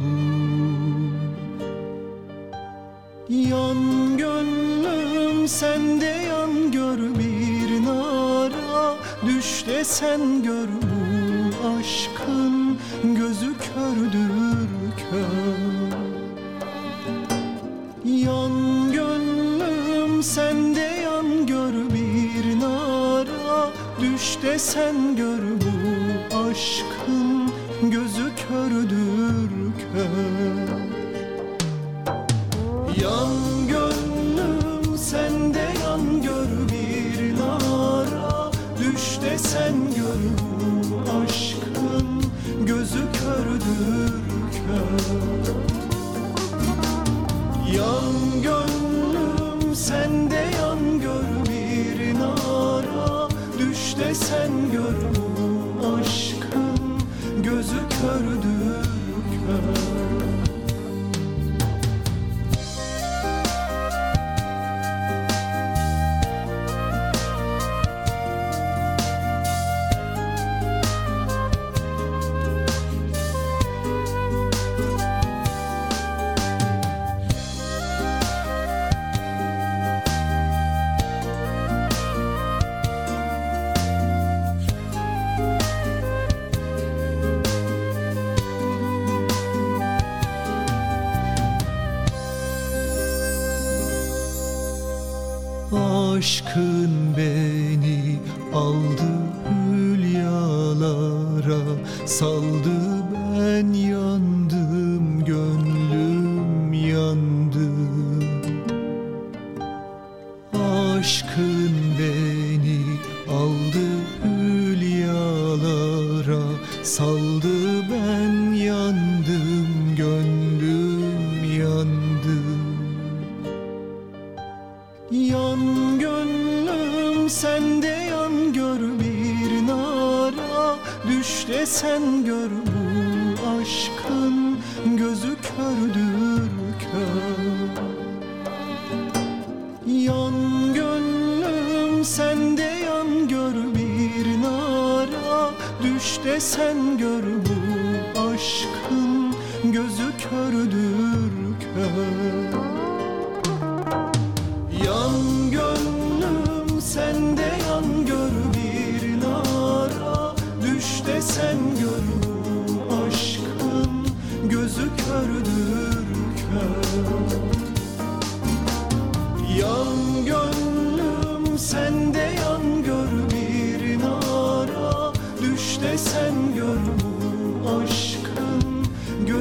Speaker 13: Yan gönlüm sende yan gör bir nara. Düş de sen gör bu aşkın gözü kördür Yan gönlüm sende yan gör bir nara. Düş de sen gör bu aşkın gözü kördür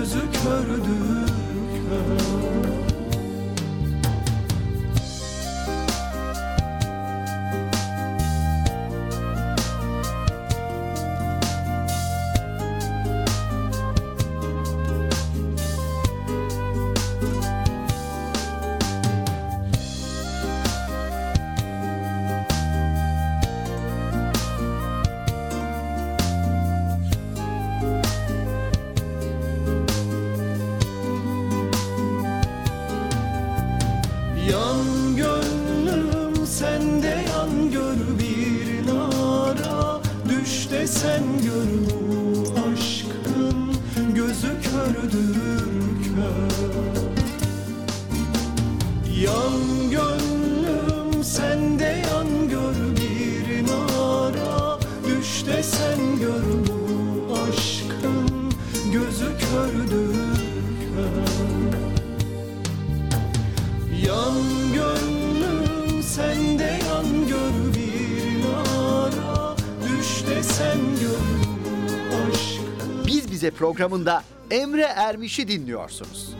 Speaker 13: gözü kördür.
Speaker 2: programında Emre Ermiş'i dinliyorsunuz.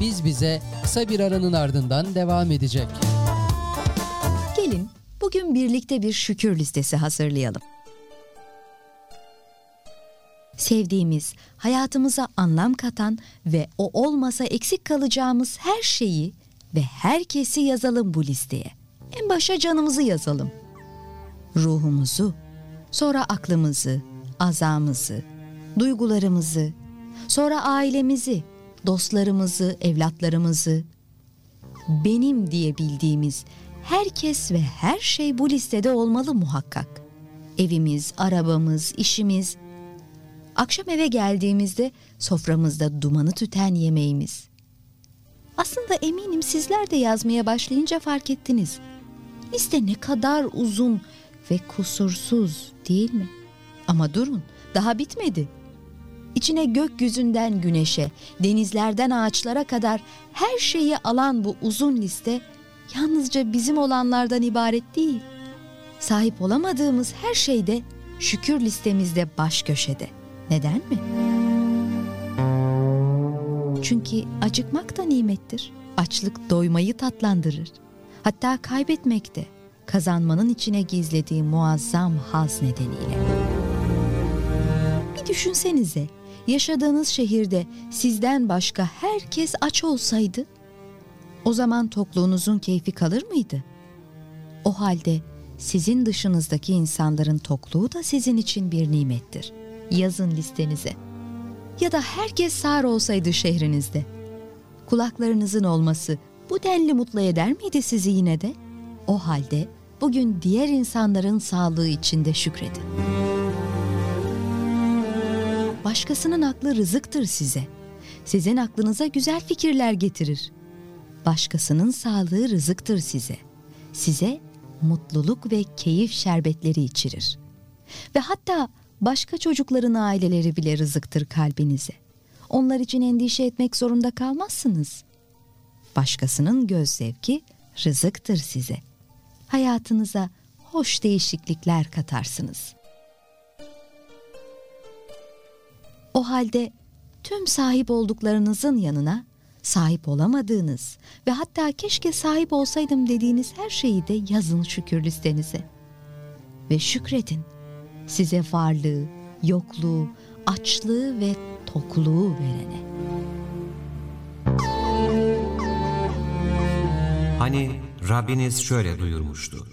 Speaker 1: Biz Bize kısa bir aranın ardından devam edecek.
Speaker 14: Gelin bugün birlikte bir şükür listesi hazırlayalım. Sevdiğimiz, hayatımıza anlam katan ve o olmasa eksik kalacağımız her şeyi ve herkesi yazalım bu listeye. En başa canımızı yazalım. Ruhumuzu, sonra aklımızı, azamızı, duygularımızı, sonra ailemizi, dostlarımızı, evlatlarımızı, benim diye bildiğimiz herkes ve her şey bu listede olmalı muhakkak. Evimiz, arabamız, işimiz, akşam eve geldiğimizde soframızda dumanı tüten yemeğimiz. Aslında eminim sizler de yazmaya başlayınca fark ettiniz. Liste ne kadar uzun ve kusursuz değil mi? Ama durun, daha bitmedi. İçine gökyüzünden güneşe, denizlerden ağaçlara kadar her şeyi alan bu uzun liste yalnızca bizim olanlardan ibaret değil. Sahip olamadığımız her şey de şükür listemizde baş köşede. Neden mi? Çünkü acıkmak da nimettir. Açlık doymayı tatlandırır. Hatta kaybetmek de kazanmanın içine gizlediği muazzam haz nedeniyle. Bir düşünsenize, yaşadığınız şehirde sizden başka herkes aç olsaydı, o zaman tokluğunuzun keyfi kalır mıydı? O halde sizin dışınızdaki insanların tokluğu da sizin için bir nimettir. Yazın listenize. Ya da herkes sağır olsaydı şehrinizde. Kulaklarınızın olması bu denli mutlu eder miydi sizi yine de? O halde bugün diğer insanların sağlığı için de şükredin. Başkasının aklı rızıktır size. Sizin aklınıza güzel fikirler getirir. Başkasının sağlığı rızıktır size. Size mutluluk ve keyif şerbetleri içirir. Ve hatta başka çocukların aileleri bile rızıktır kalbinize. Onlar için endişe etmek zorunda kalmazsınız. Başkasının göz zevki rızıktır size. Hayatınıza hoş değişiklikler katarsınız. O halde tüm sahip olduklarınızın yanına sahip olamadığınız ve hatta keşke sahip olsaydım dediğiniz her şeyi de yazın şükür listenize. Ve şükredin size varlığı, yokluğu, açlığı ve tokluğu verene.
Speaker 7: Hani Rabbiniz şöyle duyurmuştu.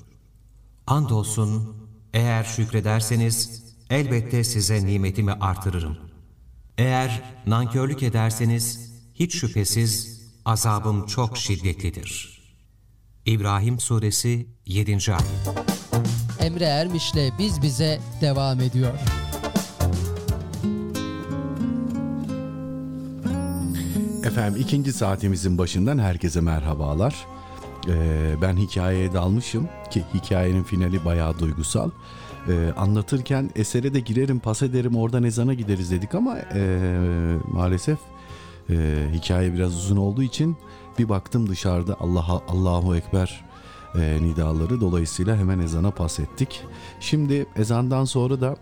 Speaker 7: Andolsun eğer şükrederseniz elbette size nimetimi artırırım. Eğer nankörlük ederseniz hiç şüphesiz azabım çok şiddetlidir. İbrahim Suresi 7. Ayet
Speaker 1: Emre Ermiş'le Biz Bize devam ediyor.
Speaker 5: Efendim ikinci saatimizin başından herkese merhabalar. Ee, ben hikayeye dalmışım ki hikayenin finali bayağı duygusal. Ee, anlatırken esere de girerim pas ederim oradan ezana gideriz dedik ama ee, maalesef ee, hikaye biraz uzun olduğu için bir baktım dışarıda Allah Allahu Ekber e, nidaları dolayısıyla hemen ezana pas ettik. Şimdi ezandan sonra da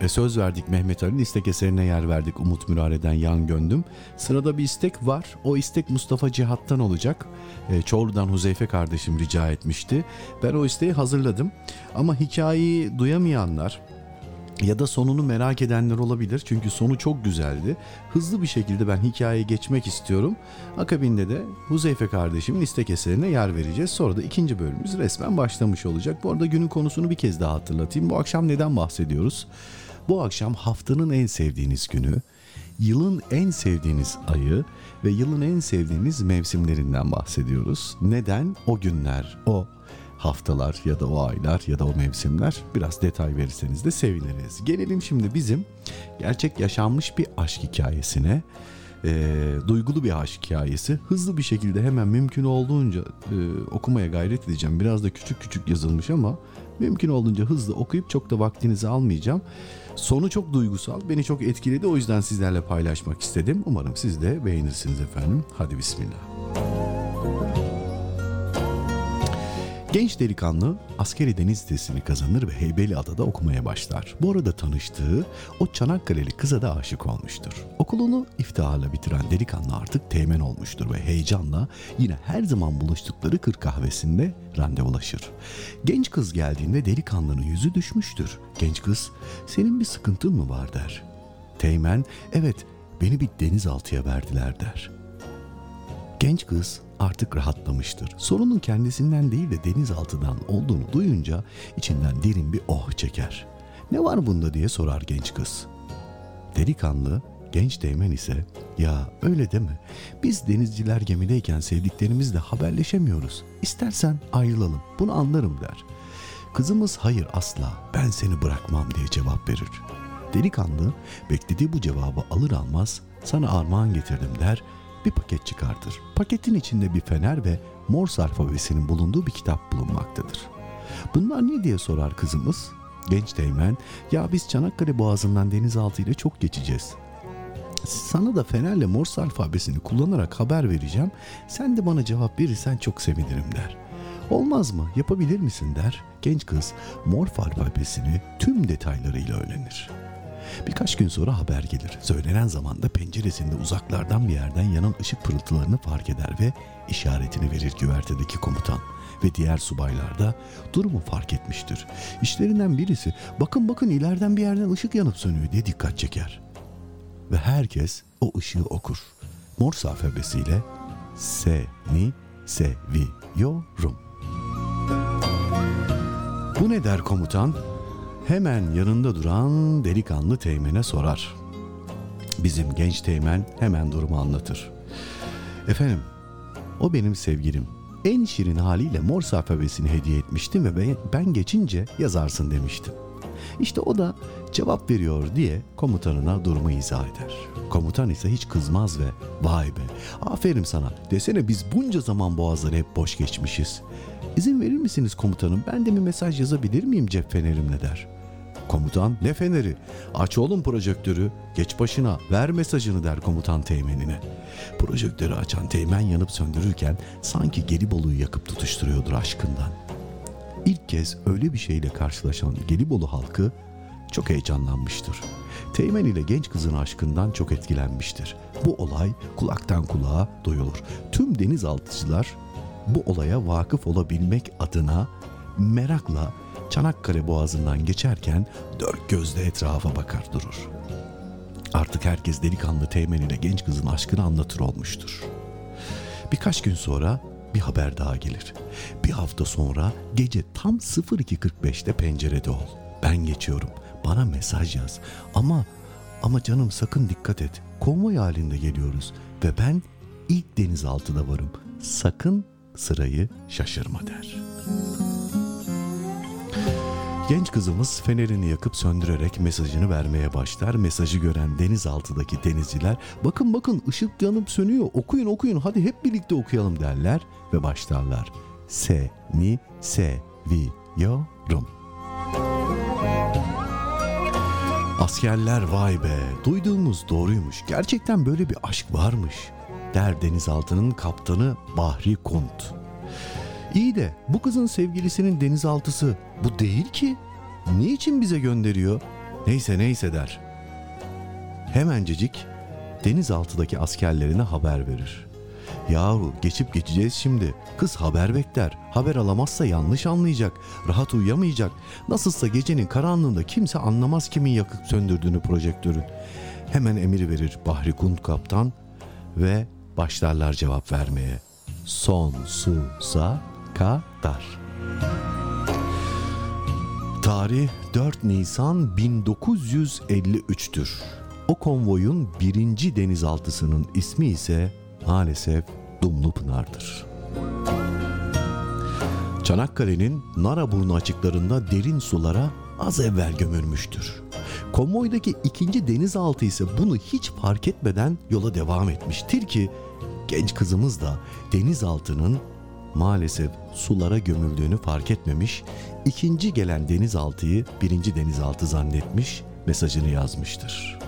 Speaker 5: e, söz verdik Mehmet Ali'nin istek eserine yer verdik Umut Mürare'den Yan Gönlüm. Sırada bir istek var. O istek Mustafa Cihat'tan olacak. E, Çorlu'dan Huzeyfe kardeşim rica etmişti. Ben o isteği hazırladım. Ama hikayeyi duyamayanlar, ya da sonunu merak edenler olabilir. Çünkü sonu çok güzeldi. Hızlı bir şekilde ben hikayeye geçmek istiyorum. Akabinde de Huzeyfe kardeşimin istek eserine yer vereceğiz. Sonra da ikinci bölümümüz resmen başlamış olacak. Bu arada günün konusunu bir kez daha hatırlatayım. Bu akşam neden bahsediyoruz? Bu akşam haftanın en sevdiğiniz günü, yılın en sevdiğiniz ayı ve yılın en sevdiğiniz mevsimlerinden bahsediyoruz. Neden? O günler, o haftalar ya da o aylar ya da o mevsimler biraz detay verirseniz de seviniriz. Gelelim şimdi bizim gerçek yaşanmış bir aşk hikayesine. E, duygulu bir aşk hikayesi. Hızlı bir şekilde hemen mümkün olduğunca e, okumaya gayret edeceğim. Biraz da küçük küçük yazılmış ama mümkün olduğunca hızlı okuyup çok da vaktinizi almayacağım. Sonu çok duygusal, beni çok etkiledi. O yüzden sizlerle paylaşmak istedim. Umarım siz de beğenirsiniz efendim. Hadi bismillah. Genç delikanlı askeri deniz sitesini kazanır ve Heybeliada'da okumaya başlar. Bu arada tanıştığı o Çanakkale'li kıza da aşık olmuştur. Okulunu iftiharla bitiren delikanlı artık teğmen olmuştur ve heyecanla yine her zaman buluştukları kır kahvesinde randevulaşır. Genç kız geldiğinde delikanlının yüzü düşmüştür. Genç kız senin bir sıkıntın mı var der. Teğmen evet beni bir denizaltıya verdiler der. Genç kız artık rahatlamıştır. Sorunun kendisinden değil de denizaltıdan olduğunu duyunca içinden derin bir oh çeker. Ne var bunda diye sorar genç kız. Delikanlı, genç değmen ise ya öyle deme. Biz denizciler gemideyken sevdiklerimizle haberleşemiyoruz. İstersen ayrılalım. Bunu anlarım der. Kızımız hayır asla ben seni bırakmam diye cevap verir. Delikanlı beklediği bu cevabı alır almaz sana armağan getirdim der bir paket çıkartır. Paketin içinde bir fener ve Morse alfabesinin bulunduğu bir kitap bulunmaktadır. Bunlar ne diye sorar kızımız. Genç teğmen, ya biz Çanakkale Boğazı'ndan denizaltı ile çok geçeceğiz. Sana da fenerle Morse alfabesini kullanarak haber vereceğim. Sen de bana cevap verirsen çok sevinirim der. Olmaz mı? Yapabilir misin der. Genç kız Morse alfabesini tüm detaylarıyla öğrenir. Birkaç gün sonra haber gelir. Söylenen zamanda penceresinde uzaklardan bir yerden yanan ışık pırıltılarını fark eder ve işaretini verir güvertedeki komutan. Ve diğer subaylar da durumu fark etmiştir. İşlerinden birisi bakın bakın ileriden bir yerden ışık yanıp sönüyor diye dikkat çeker. Ve herkes o ışığı okur. Morse alfabesiyle seni seviyorum. Bu ne der komutan? Hemen yanında duran delikanlı teğmene sorar. Bizim genç teğmen hemen durumu anlatır. Efendim, o benim sevgilim. En şirin haliyle Morse alfabesini hediye etmiştim ve ben- geçince yazarsın demiştim. İşte o da cevap veriyor diye komutanına durumu izah eder. Komutan ise hiç kızmaz ve vay be aferin sana desene biz bunca zaman boğazları hep boş geçmişiz. İzin verir misiniz komutanım ben de bir mesaj yazabilir miyim cep fenerimle der. Komutan ne feneri? Aç oğlum projektörü. Geç başına ver mesajını der komutan teğmenine. Projektörü açan teğmen yanıp söndürürken sanki Gelibolu'yu yakıp tutuşturuyordur aşkından. İlk kez öyle bir şeyle karşılaşan Gelibolu halkı çok heyecanlanmıştır. Teğmen ile genç kızın aşkından çok etkilenmiştir. Bu olay kulaktan kulağa duyulur. Tüm denizaltıcılar bu olaya vakıf olabilmek adına merakla Çanakkale Boğazı'ndan geçerken dört gözle etrafa bakar durur. Artık herkes delikanlı Teğmen ile genç kızın aşkını anlatır olmuştur. Birkaç gün sonra bir haber daha gelir. Bir hafta sonra gece tam 02.45'te pencerede ol. Ben geçiyorum. Bana mesaj yaz. Ama ama canım sakın dikkat et. Konvoy halinde geliyoruz ve ben ilk denizaltıda varım. Sakın sırayı şaşırma der. Genç kızımız fenerini yakıp söndürerek mesajını vermeye başlar. Mesajı gören denizaltıdaki denizciler bakın bakın ışık yanıp sönüyor okuyun okuyun hadi hep birlikte okuyalım derler ve başlarlar. Seni seviyorum. Askerler vay be duyduğumuz doğruymuş gerçekten böyle bir aşk varmış der denizaltının kaptanı Bahri Kunt. İyi de bu kızın sevgilisinin denizaltısı bu değil ki. Niçin bize gönderiyor? Neyse neyse der. Hemencecik denizaltıdaki askerlerine haber verir. Yahu geçip geçeceğiz şimdi. Kız haber bekler. Haber alamazsa yanlış anlayacak. Rahat uyuyamayacak. Nasılsa gecenin karanlığında kimse anlamaz kimin yakıp söndürdüğünü projektörün. Hemen emir verir Bahri Kunt kaptan ve başlarlar cevap vermeye. Sonsuza kadar. Tarih 4 Nisan 1953'tür. O konvoyun birinci denizaltısının ismi ise maalesef Dumlupınar'dır. Çanakkale'nin Naraburnu açıklarında derin sulara az evvel gömülmüştür. Konvoydaki ikinci denizaltı ise bunu hiç fark etmeden yola devam etmiştir ki genç kızımız da denizaltının maalesef sulara gömüldüğünü fark etmemiş, ikinci gelen denizaltıyı birinci denizaltı zannetmiş, mesajını yazmıştır.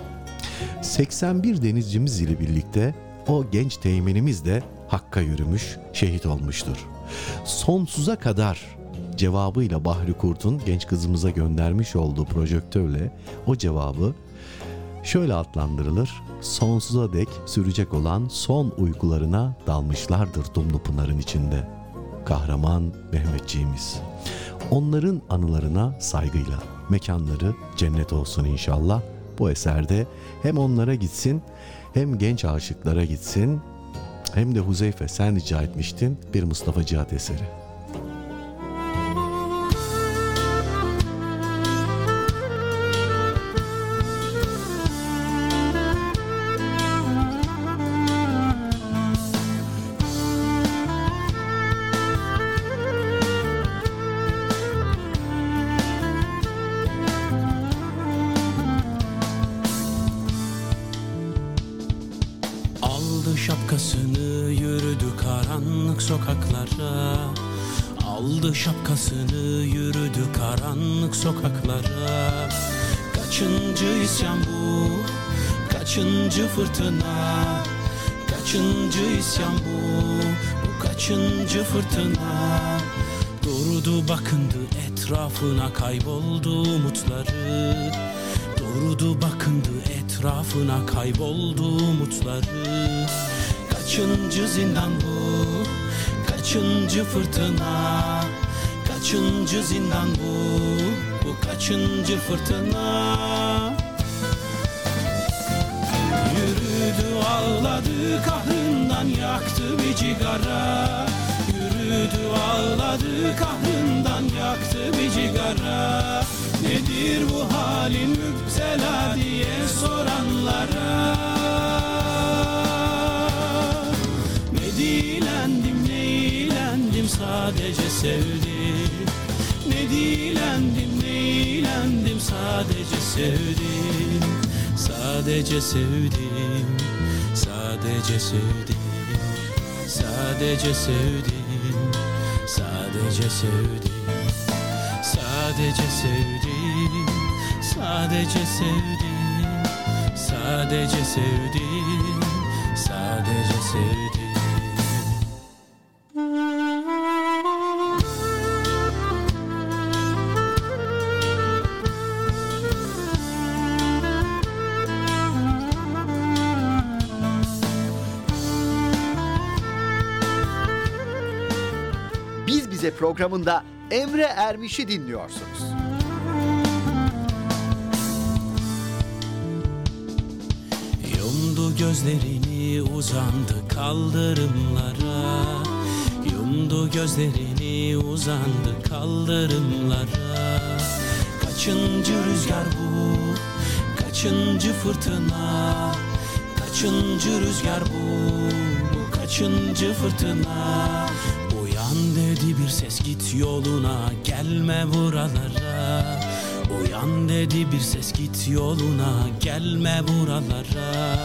Speaker 5: 81 denizcimiz ile birlikte o genç teğmenimiz de Hakk'a yürümüş, şehit olmuştur. Sonsuza kadar cevabıyla Bahri Kurt'un genç kızımıza göndermiş olduğu projektörle o cevabı şöyle adlandırılır. Sonsuza dek sürecek olan son uykularına dalmışlardır Dumlu Pınar'ın içinde. Kahraman Mehmetçiğimiz. Onların anılarına saygıyla mekanları cennet olsun inşallah. Bu eserde hem onlara gitsin hem genç aşıklara gitsin hem de Huzeyfe sen rica etmiştin bir Mustafa Cihat eseri.
Speaker 15: Sokaklara Kaçıncı isyan bu Kaçıncı fırtına? Kaçıncı isyan bu Bu kaçıncı fırtına? Durdu bakındı etrafına kayboldu umutları. Durdu bakındı etrafına kayboldu umutları. Kaçıncı zindan bu Kaçıncı fırtına? Kaçıncı zindan bu Bu kaçıncı fırtına? Yürüdü ağladı kahrından yaktı bir cigara. Yürüdü ağladı kahrından yaktı bir cigara. Nedir bu halin müptela diye soranlara? Ne dilendim ne eğlendim sadece sevdim. Ne dilendim eğlendim sadece sevdim Sadece sevdim Sadece sevdim Sadece sevdim Sadece sevdim Sadece sevdim Sadece sevdim Sadece sevdim Sadece sevdim
Speaker 2: programında Emre Ermiş'i dinliyorsunuz.
Speaker 15: Yumdu gözlerini uzandı kaldırımlara. Yumdu gözlerini uzandı kaldırımlara. Kaçıncı rüzgar bu? Kaçıncı fırtına? Kaçıncı rüzgar bu? Bu kaçıncı fırtına dedi bir ses git yoluna Gelme buralara. Uyan dedi bir ses git yoluna Gelme buralara.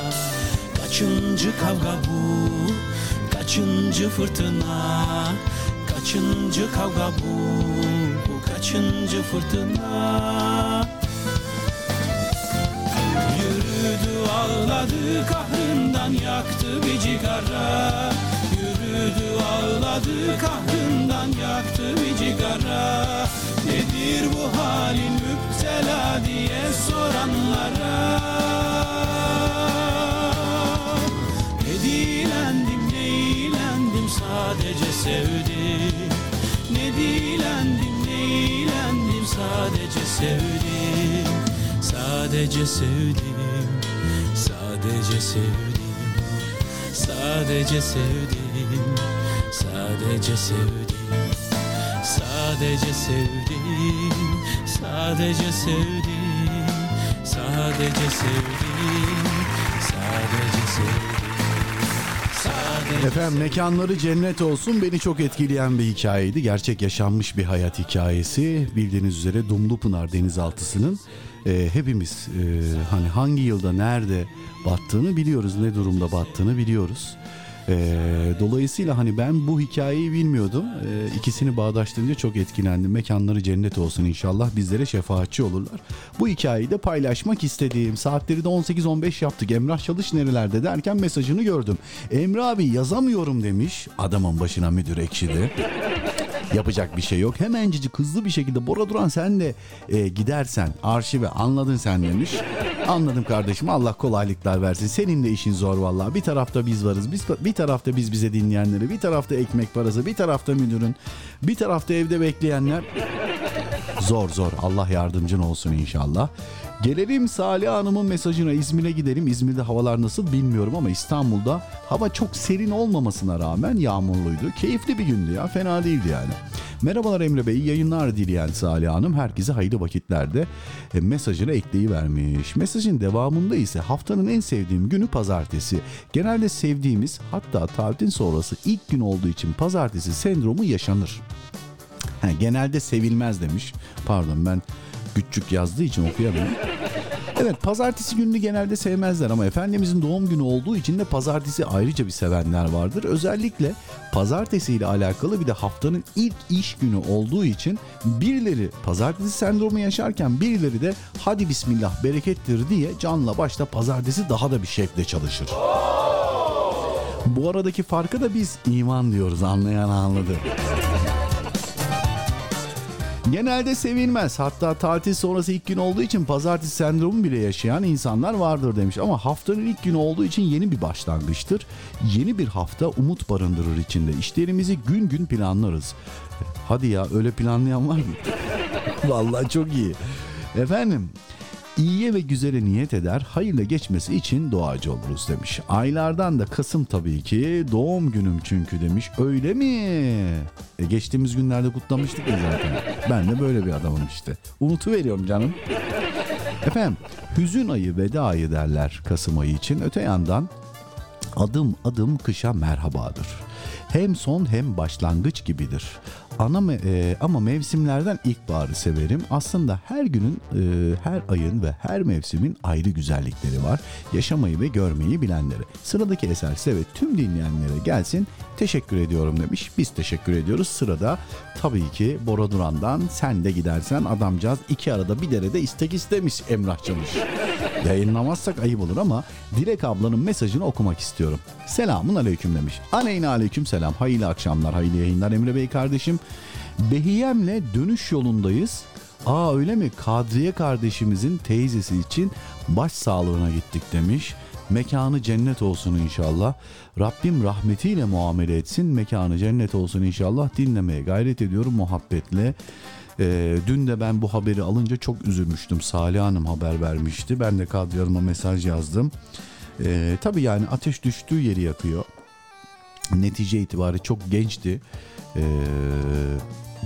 Speaker 15: Kaçıncı kavga bu? Kaçıncı fırtına? Kaçıncı kavga bu? Bu kaçıncı fırtına? Yürüdü ağladı kahrından yaktı bir cigara Yürüdü ağladı kahrından yaktı bir cigara. Nedir bu halin müptela diye soranlara? Ne dilendim ne eğlendim sadece sevdim. Ne dilendim ne eğlendim sadece sevdim. Sadece sevdim Sadece sevdim. Sadece sevdim Sadece sevdim Sadece sevdim Sadece sevdim Sadece sevdim Sadece sevdim Sadece
Speaker 5: Efendim mekanları cennet olsun beni çok etkileyen bir hikayeydi. Gerçek yaşanmış bir hayat hikayesi. Bildiğiniz üzere Dumlupınar denizaltısının e, hepimiz e, hani hangi yılda nerede battığını biliyoruz. Ne durumda battığını biliyoruz. Ee, dolayısıyla hani ben bu hikayeyi bilmiyordum. Ee, ikisini bağdaştırınca çok etkilendim. Mekanları cennet olsun inşallah. Bizlere şefaatçi olurlar. Bu hikayeyi de paylaşmak istediğim. Saatleri de 18-15 yaptık. Emrah Çalış nerelerde derken mesajını gördüm. Emre abi yazamıyorum demiş. Adamın başına müdür ekşidi. Yapacak bir şey yok. Hemencecik hızlı bir şekilde Bora Duran sen de e, gidersen arşive anladın sen demiş. Anladım kardeşim Allah kolaylıklar versin. Senin de işin zor vallahi. Bir tarafta biz varız. Biz, bir tarafta biz bize dinleyenleri. Bir tarafta ekmek parası. Bir tarafta müdürün. Bir tarafta evde bekleyenler. Zor zor. Allah yardımcın olsun inşallah. Gelelim Salih Hanım'ın mesajına İzmir'e gidelim. İzmir'de havalar nasıl bilmiyorum ama İstanbul'da hava çok serin olmamasına rağmen yağmurluydu. Keyifli bir gündü ya fena değildi yani. Merhabalar Emre Bey yayınlar dileyen Salih Hanım herkese hayırlı vakitlerde e, mesajını ekleyivermiş. Mesajın devamında ise haftanın en sevdiğim günü pazartesi. Genelde sevdiğimiz hatta tatilin sonrası ilk gün olduğu için pazartesi sendromu yaşanır. Genelde sevilmez demiş. Pardon ben küçük yazdığı için okuyamıyorum. Evet pazartesi gününü genelde sevmezler ama Efendimizin doğum günü olduğu için de pazartesi ayrıca bir sevenler vardır. Özellikle pazartesi ile alakalı bir de haftanın ilk iş günü olduğu için birileri pazartesi sendromu yaşarken birileri de hadi bismillah berekettir diye canla başla pazartesi daha da bir şevkle çalışır. Bu aradaki farkı da biz iman diyoruz anlayan anladı. Genelde sevilmez. Hatta tatil sonrası ilk gün olduğu için pazartesi sendromu bile yaşayan insanlar vardır demiş. Ama haftanın ilk günü olduğu için yeni bir başlangıçtır. Yeni bir hafta umut barındırır içinde. İşlerimizi gün gün planlarız. Hadi ya öyle planlayan var mı? Vallahi çok iyi. Efendim İyiye ve güzele niyet eder, hayırla geçmesi için duacı oluruz demiş. Aylardan da Kasım tabii ki doğum günüm çünkü demiş. Öyle mi? E geçtiğimiz günlerde kutlamıştık ya zaten. Ben de böyle bir adamım işte. Unutu veriyorum canım. Efendim hüzün ayı veda ayı derler Kasım ayı için. Öte yandan adım adım kışa merhabadır. Hem son hem başlangıç gibidir. Ana e, ama mevsimlerden ilkbaharı severim. Aslında her günün, e, her ayın ve her mevsimin ayrı güzellikleri var. Yaşamayı ve görmeyi bilenlere. Sıradaki eser size ve tüm dinleyenlere gelsin. Teşekkür ediyorum demiş. Biz teşekkür ediyoruz. Sırada tabii ki Bora Duran'dan sen de gidersen adamcağız iki arada bir derede istek istemiş Emrah Çavuş. Yayınlamazsak ayıp olur ama Dilek ablanın mesajını okumak istiyorum. Selamun aleyküm demiş. Aleyna aleyküm selam. Hayırlı akşamlar, hayırlı yayınlar Emre Bey kardeşim. Behiyem'le dönüş yolundayız. Aa öyle mi? Kadriye kardeşimizin teyzesi için baş sağlığına gittik demiş. Mekanı cennet olsun inşallah. Rabbim rahmetiyle muamele etsin. Mekanı cennet olsun inşallah. Dinlemeye gayret ediyorum muhabbetle. Ee, dün de ben bu haberi alınca çok üzülmüştüm. Salih Hanım haber vermişti. Ben de Kadriye Hanım'a mesaj yazdım. Ee, tabii yani ateş düştüğü yeri yakıyor. Netice itibariyle çok gençti. Ee,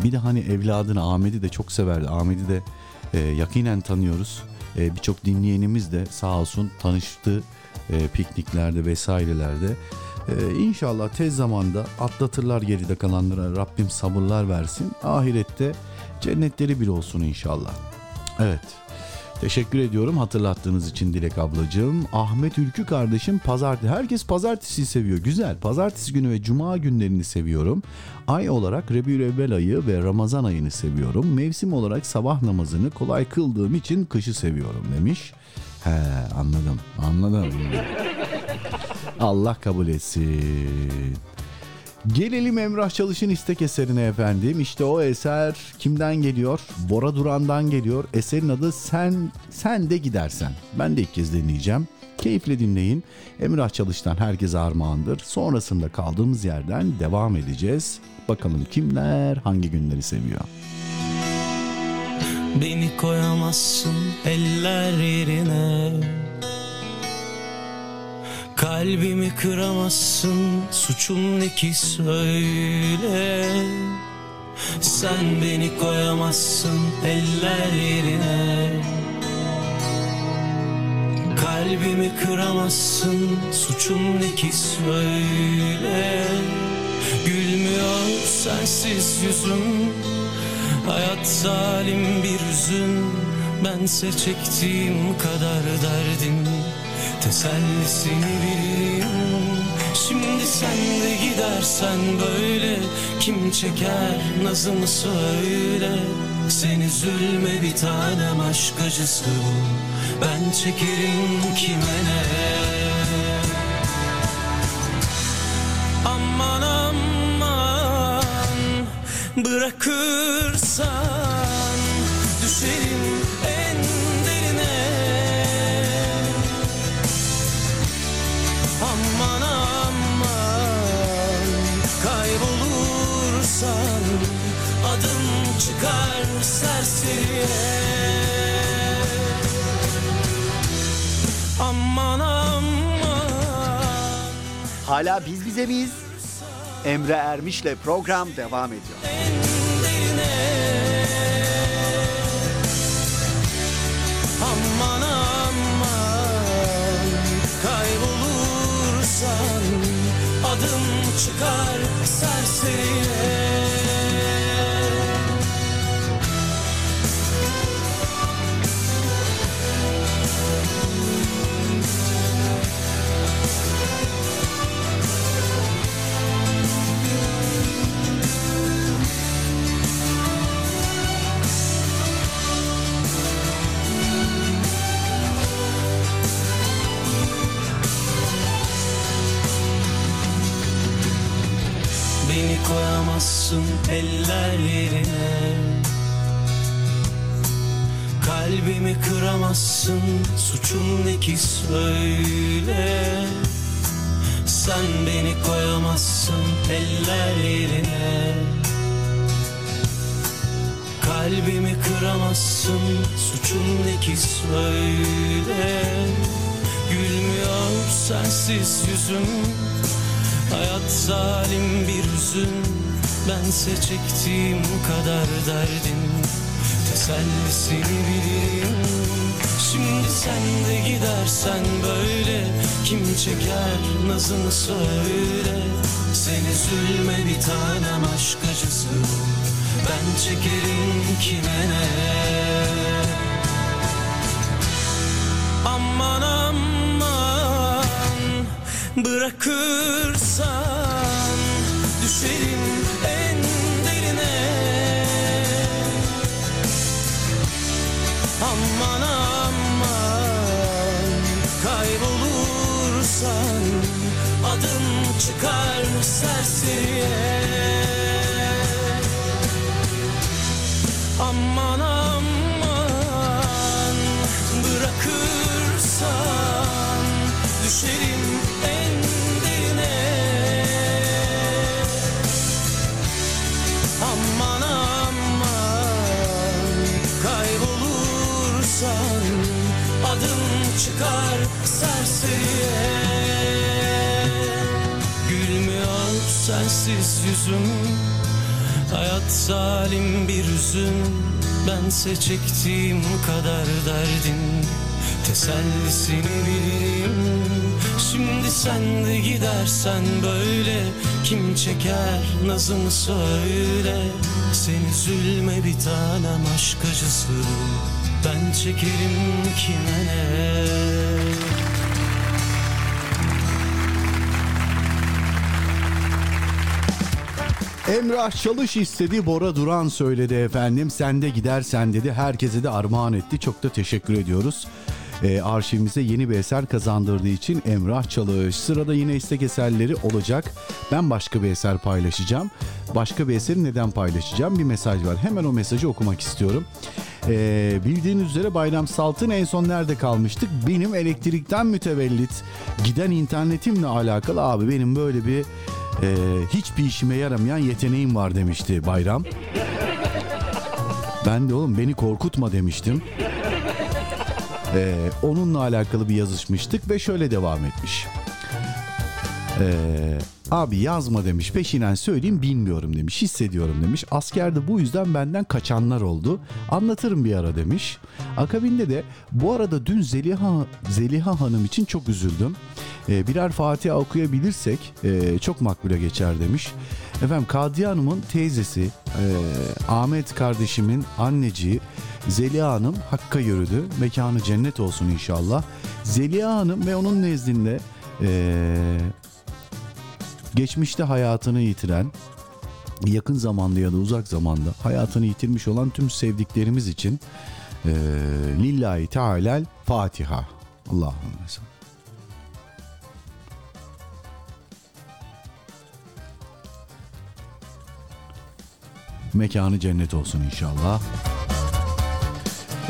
Speaker 5: bir de hani evladını Ahmet'i de çok severdi. Ahmet'i de e, yakinen tanıyoruz. E, Birçok dinleyenimiz de sağ olsun tanıştı e, pikniklerde vesairelerde. E, inşallah tez zamanda atlatırlar geride kalanlara Rabbim sabırlar versin. Ahirette cennetleri bir olsun inşallah. Evet. Teşekkür ediyorum hatırlattığınız için Dilek ablacığım. Ahmet Ülkü kardeşim pazartesi. Herkes pazartesi seviyor. Güzel. Pazartesi günü ve cuma günlerini seviyorum. Ay olarak Rebiülevvel ayı ve Ramazan ayını seviyorum. Mevsim olarak sabah namazını kolay kıldığım için kışı seviyorum demiş. He anladım. Anladım. Allah kabul etsin. Gelelim Emrah Çalış'ın istek eserine efendim. İşte o eser kimden geliyor? Bora Duran'dan geliyor. Eserin adı Sen Sen de Gidersen. Ben de ilk kez dinleyeceğim. Keyifle dinleyin. Emrah Çalış'tan herkese armağandır. Sonrasında kaldığımız yerden devam edeceğiz. Bakalım kimler hangi günleri seviyor.
Speaker 16: Beni koyamazsın eller yerine. Kalbimi kıramazsın suçum ne ki söyle. Sen beni koyamazsın eller yerine. Kalbimi kıramazsın suçum ne ki söyle. Gülmüyor sensiz yüzüm Hayat zalim bir hüzün Bense çektiğim kadar derdin Tesellisini bilirim Şimdi sen de gidersen böyle Kim çeker nazımı söyle. Sen üzülme bir tanem aşk acısı bu. Ben çekerim kime ne. Aman aman Bırakırsan Düşerim en derine. Aman aman Kaybolursan Adım çıkar serseriye. Aman aman.
Speaker 2: Hala biz bize miyiz? Emre Ermiş'le program devam ediyor.
Speaker 16: Çıkar serseriye kıramazsın Suçun ne ki söyle. Sen beni koyamazsın eller yerine Kalbimi kıramazsın Suçun ne ki söyle. Gülmüyor sensiz yüzüm Hayat zalim bir hüzün. Bense çektiğim kadar derdim Tesellisini bilirim Şimdi sen de gidersen böyle Kim çeker nazını söyle. Sen üzülme bir tanem aşk acısı Ben çekerim kime ne Aman aman Bırakırsan çıkar serseriye. Gülmüyor sensiz yüzüm Hayat zalim bir hüzün Bense çektiğim kadar derdim Tesellisini bilirim Şimdi sen de gidersen böyle Kim çeker nazımı söyle. Sen üzülme bir tanem aşk acısı Ben çekerim kime ne
Speaker 5: Emrah Çalış istedi, Bora Duran söyledi efendim. Sen de gidersen dedi. Herkese de armağan etti. Çok da teşekkür ediyoruz. Ee, arşivimize yeni bir eser kazandırdığı için Emrah Çalış. Sırada yine istek eserleri olacak. Ben başka bir eser paylaşacağım. Başka bir eseri neden paylaşacağım? Bir mesaj var. Hemen o mesajı okumak istiyorum. Ee, bildiğiniz üzere Bayram Salt'ın en son nerede kalmıştık? Benim elektrikten mütevellit giden internetimle alakalı abi benim böyle bir e, hiçbir işime yaramayan yeteneğim var demişti Bayram. Ben de oğlum beni korkutma demiştim. Ee, onunla alakalı bir yazışmıştık ve şöyle devam etmiş. Ee, abi yazma demiş peşinen söyleyeyim bilmiyorum demiş hissediyorum demiş. Askerde bu yüzden benden kaçanlar oldu. Anlatırım bir ara demiş. Akabinde de bu arada dün Zeliha, Zeliha Hanım için çok üzüldüm. Ee, birer Fatiha okuyabilirsek e, çok makbule geçer demiş. Efendim Kadriye Hanım'ın teyzesi e, Ahmet kardeşimin anneciği Zeliha Hanım Hakk'a yürüdü. Mekanı cennet olsun inşallah. Zeliha Hanım ve onun nezdinde e, Geçmişte hayatını yitiren, yakın zamanda ya da uzak zamanda hayatını yitirmiş olan tüm sevdiklerimiz için e, Lillahi Teala'l Fatiha. Allahümme salli. Mekanı cennet olsun inşallah.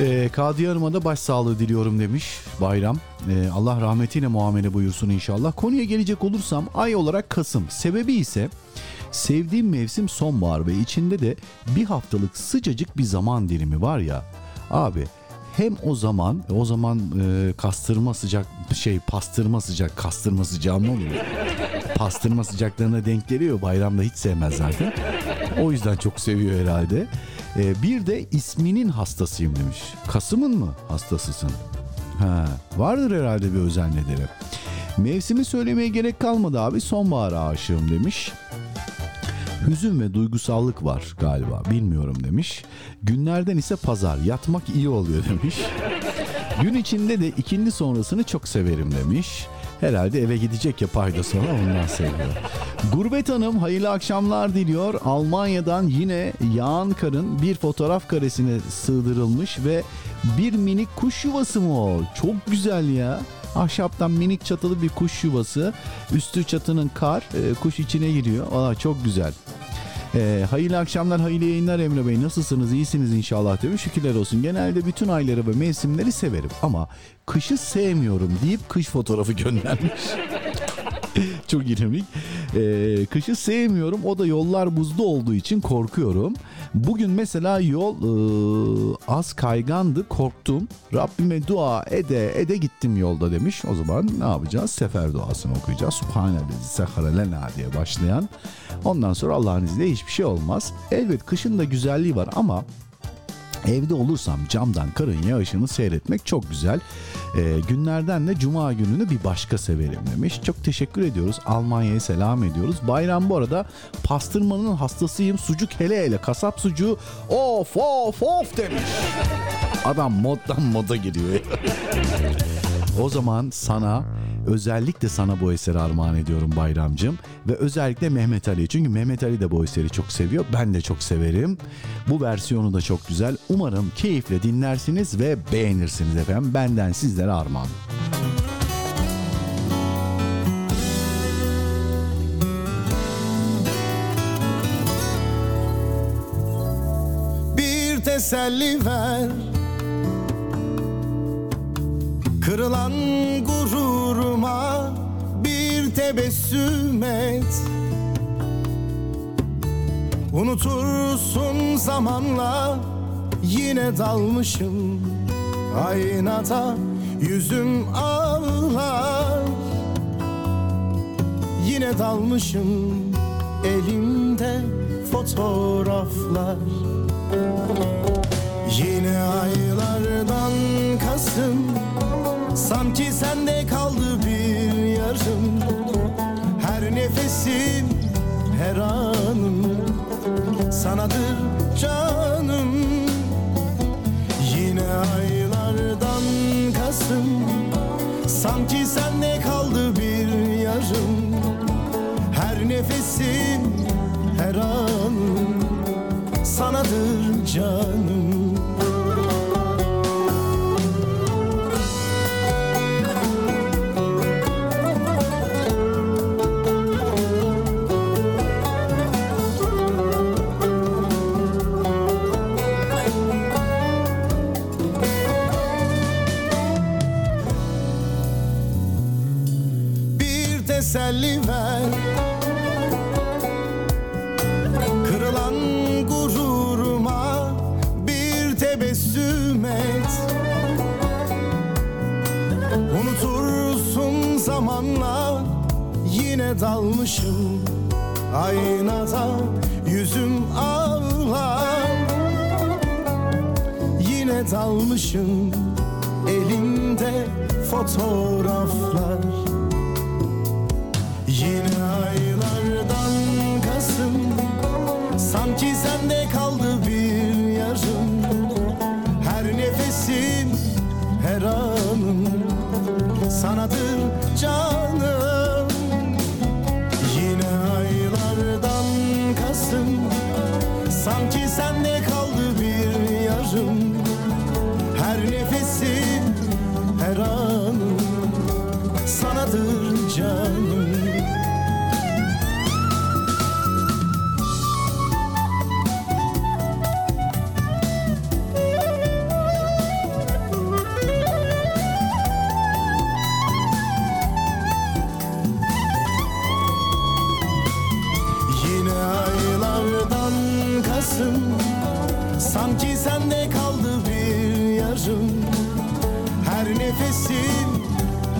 Speaker 5: Ee, Kadiye Hanım'a da başsağlığı diliyorum demiş Bayram. Ee, Allah rahmetiyle muamele buyursun inşallah. Konuya gelecek olursam ay olarak Kasım. Sebebi ise sevdiğim mevsim sonbahar ve içinde de bir haftalık sıcacık bir zaman dilimi var ya. Abi hem o zaman o zaman e, kastırma sıcak şey pastırma sıcak kastırma sıcağı mı oluyor? pastırma sıcaklarına denk geliyor. Bayramda hiç sevmez zaten. O yüzden çok seviyor herhalde. Ee, bir de isminin hastasıyım demiş. Kasım'ın mı hastasısın? Ha, vardır herhalde bir özel nedeni. Mevsimi söylemeye gerek kalmadı abi. Sonbahara aşığım demiş. Hüzün ve duygusallık var galiba bilmiyorum demiş. Günlerden ise pazar yatmak iyi oluyor demiş. Gün içinde de ikindi sonrasını çok severim demiş. Herhalde eve gidecek ya payda sonra ondan seviyor. Gurbet Hanım hayırlı akşamlar diliyor. Almanya'dan yine yağan karın bir fotoğraf karesine sığdırılmış ve bir minik kuş yuvası mı o? Çok güzel ya. Ahşaptan minik çatılı bir kuş yuvası. Üstü çatının kar, e, kuş içine giriyor. Aa, çok güzel. Ee, hayırlı akşamlar, hayırlı yayınlar Emre Bey. Nasılsınız? İyisiniz inşallah demiş. Şükürler olsun. Genelde bütün ayları ve mevsimleri severim ama kışı sevmiyorum deyip kış fotoğrafı göndermiş. Çok ironik. Ee, kışı sevmiyorum. O da yollar buzlu olduğu için korkuyorum. Bugün mesela yol e, az kaygandı. Korktum. Rabbime dua ede ede gittim yolda demiş. O zaman ne yapacağız? Sefer duasını okuyacağız. Subhanellezi sehara lena diye başlayan. Ondan sonra Allah'ın izniyle hiçbir şey olmaz. Elbet kışın da güzelliği var ama Evde olursam camdan karın yağışını seyretmek çok güzel. Ee, günlerden de cuma gününü bir başka severim demiş. Çok teşekkür ediyoruz. Almanya'ya selam ediyoruz. Bayram bu arada pastırmanın hastasıyım. Sucuk hele hele kasap sucuğu of of of demiş. Adam moddan moda giriyor. o zaman sana özellikle sana bu eseri armağan ediyorum Bayramcığım. Ve özellikle Mehmet Ali. Çünkü Mehmet Ali de bu eseri çok seviyor. Ben de çok severim. Bu versiyonu da çok güzel. Umarım keyifle dinlersiniz ve beğenirsiniz efendim. Benden sizlere armağan.
Speaker 17: bir teselli ver Kırılan gururuma bir tebessüm et. Unutursun zamanla yine dalmışım. Aynada yüzüm ağlar. Yine dalmışım elimde fotoğraflar. Yine aylardan Kasım Sanki sende kaldı bir yarım. Her nefesim, her anım. Sanadır canım. Yine aylardan Kasım. Sanki sende kaldı bir yarım. Her nefesim, her anım. Sanadır canım teselli ver Kırılan gururuma bir tebessüm et. Unutursun zamanla yine dalmışım. Aynada yüzüm ağlar. Yine dalmışım elimde fotoğraflar sende kaldı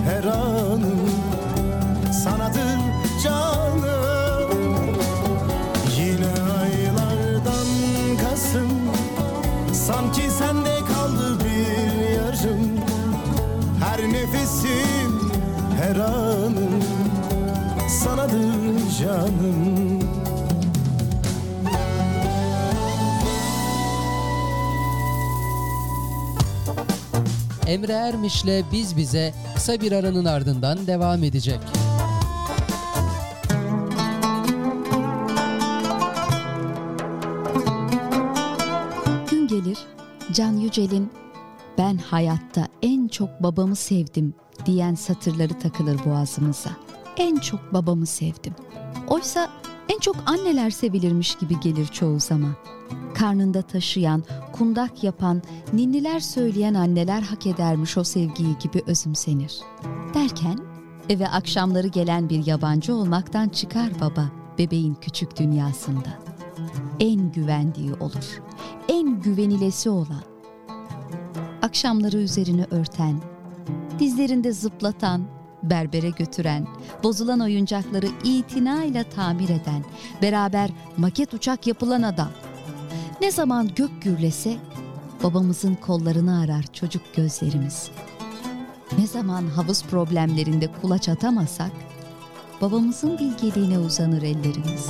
Speaker 17: her anım Sanadır canım Yine
Speaker 13: aylardan Kasım Sanki sende kaldı bir yarım. Her nefesim her anım Sanadır canım.
Speaker 1: Emre Ermiş'le Biz Bize kısa bir aranın ardından devam edecek.
Speaker 14: Gün gelir Can Yücel'in ben hayatta en çok babamı sevdim diyen satırları takılır boğazımıza. En çok babamı sevdim. Oysa en çok anneler sevilirmiş gibi gelir çoğu zaman. Karnında taşıyan, kundak yapan, ninniler söyleyen anneler hak edermiş o sevgiyi gibi özümsenir. Derken eve akşamları gelen bir yabancı olmaktan çıkar baba bebeğin küçük dünyasında. En güvendiği olur, en güvenilesi olan. Akşamları üzerini örten, dizlerinde zıplatan, berbere götüren, bozulan oyuncakları itinayla tamir eden, beraber maket uçak yapılan adam. Ne zaman gök gürlese babamızın kollarını arar çocuk gözlerimiz. Ne zaman havuz problemlerinde kulaç atamasak babamızın bilgeliğine uzanır ellerimiz.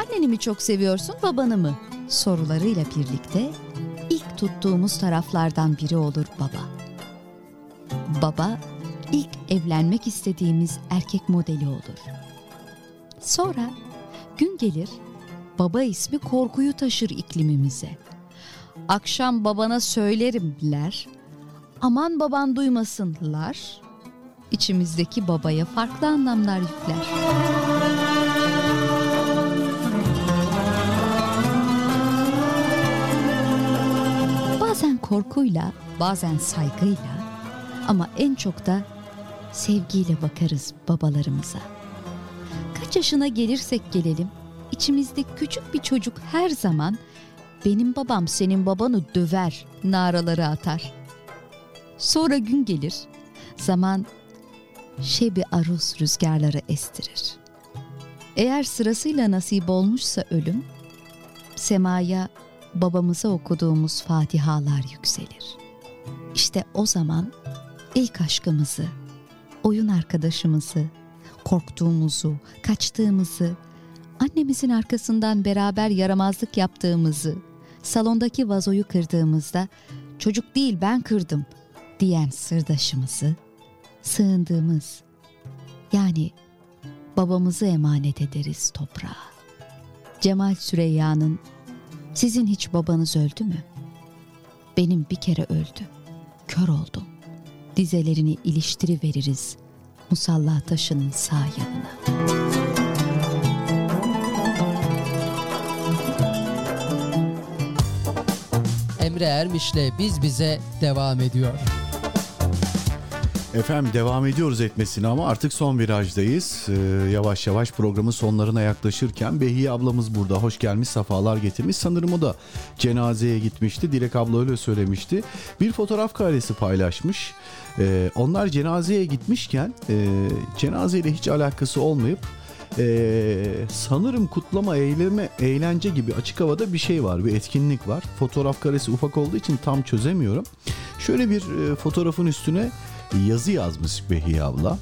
Speaker 14: Anneni mi çok seviyorsun babanı mı? Sorularıyla birlikte ilk tuttuğumuz taraflardan biri olur baba. Baba ilk evlenmek istediğimiz erkek modeli olur. Sonra gün gelir baba ismi korkuyu taşır iklimimize. Akşam babana söylerimler, aman baban duymasınlar. İçimizdeki babaya farklı anlamlar yükler. Bazen korkuyla, bazen saygıyla ama en çok da sevgiyle bakarız babalarımıza. Kaç yaşına gelirsek gelelim, içimizde küçük bir çocuk her zaman benim babam senin babanı döver naraları atar. Sonra gün gelir, zaman şebi aruz rüzgarları estirir. Eğer sırasıyla nasip olmuşsa ölüm, semaya babamıza okuduğumuz fatihalar yükselir. İşte o zaman ilk aşkımızı, oyun arkadaşımızı, korktuğumuzu, kaçtığımızı, annemizin arkasından beraber yaramazlık yaptığımızı, salondaki vazoyu kırdığımızda çocuk değil ben kırdım diyen sırdaşımızı, sığındığımız yani babamızı emanet ederiz toprağa. Cemal Süreyya'nın sizin hiç babanız öldü mü? Benim bir kere öldü. Kör oldum. Dizelerini iliştiri veririz musalla taşının sağ yanına.
Speaker 1: Emre Ermiş'le Biz Bize devam ediyor.
Speaker 5: Efendim devam ediyoruz etmesine ama artık son virajdayız. Ee, yavaş yavaş programın sonlarına yaklaşırken Behiye ablamız burada. Hoş gelmiş, sefalar getirmiş. Sanırım o da cenazeye gitmişti. Dilek abla öyle söylemişti. Bir fotoğraf karesi paylaşmış. Ee, onlar cenazeye gitmişken e, cenazeyle hiç alakası olmayıp ee, sanırım kutlama, eyleme, eğlence gibi açık havada bir şey var, bir etkinlik var. Fotoğraf karesi ufak olduğu için tam çözemiyorum. Şöyle bir e, fotoğrafın üstüne yazı yazmış Behiye abla.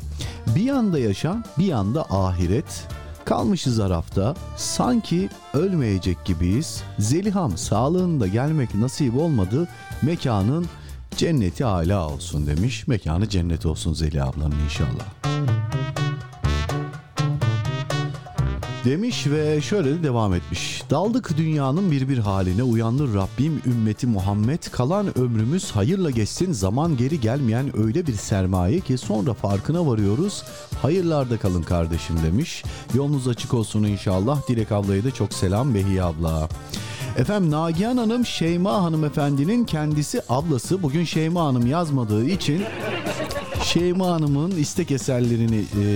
Speaker 5: Bir yanda yaşam, bir yanda ahiret. Kalmışız Araf'ta, sanki ölmeyecek gibiyiz. Zeliham sağlığında gelmek nasip olmadı, mekanın cenneti âlâ olsun demiş. Mekanı cennet olsun Zeliha ablanın inşallah. Demiş ve şöyle de devam etmiş. Daldık dünyanın bir bir haline uyandır Rabbim ümmeti Muhammed. Kalan ömrümüz hayırla geçsin. Zaman geri gelmeyen öyle bir sermaye ki sonra farkına varıyoruz. Hayırlarda kalın kardeşim demiş. Yolunuz açık olsun inşallah. Dilek ablaya da çok selam Behiye abla. Efendim Nagihan Hanım Şeyma hanımefendinin kendisi ablası. Bugün Şeyma Hanım yazmadığı için Şeyma Hanım'ın istek eserlerini, e,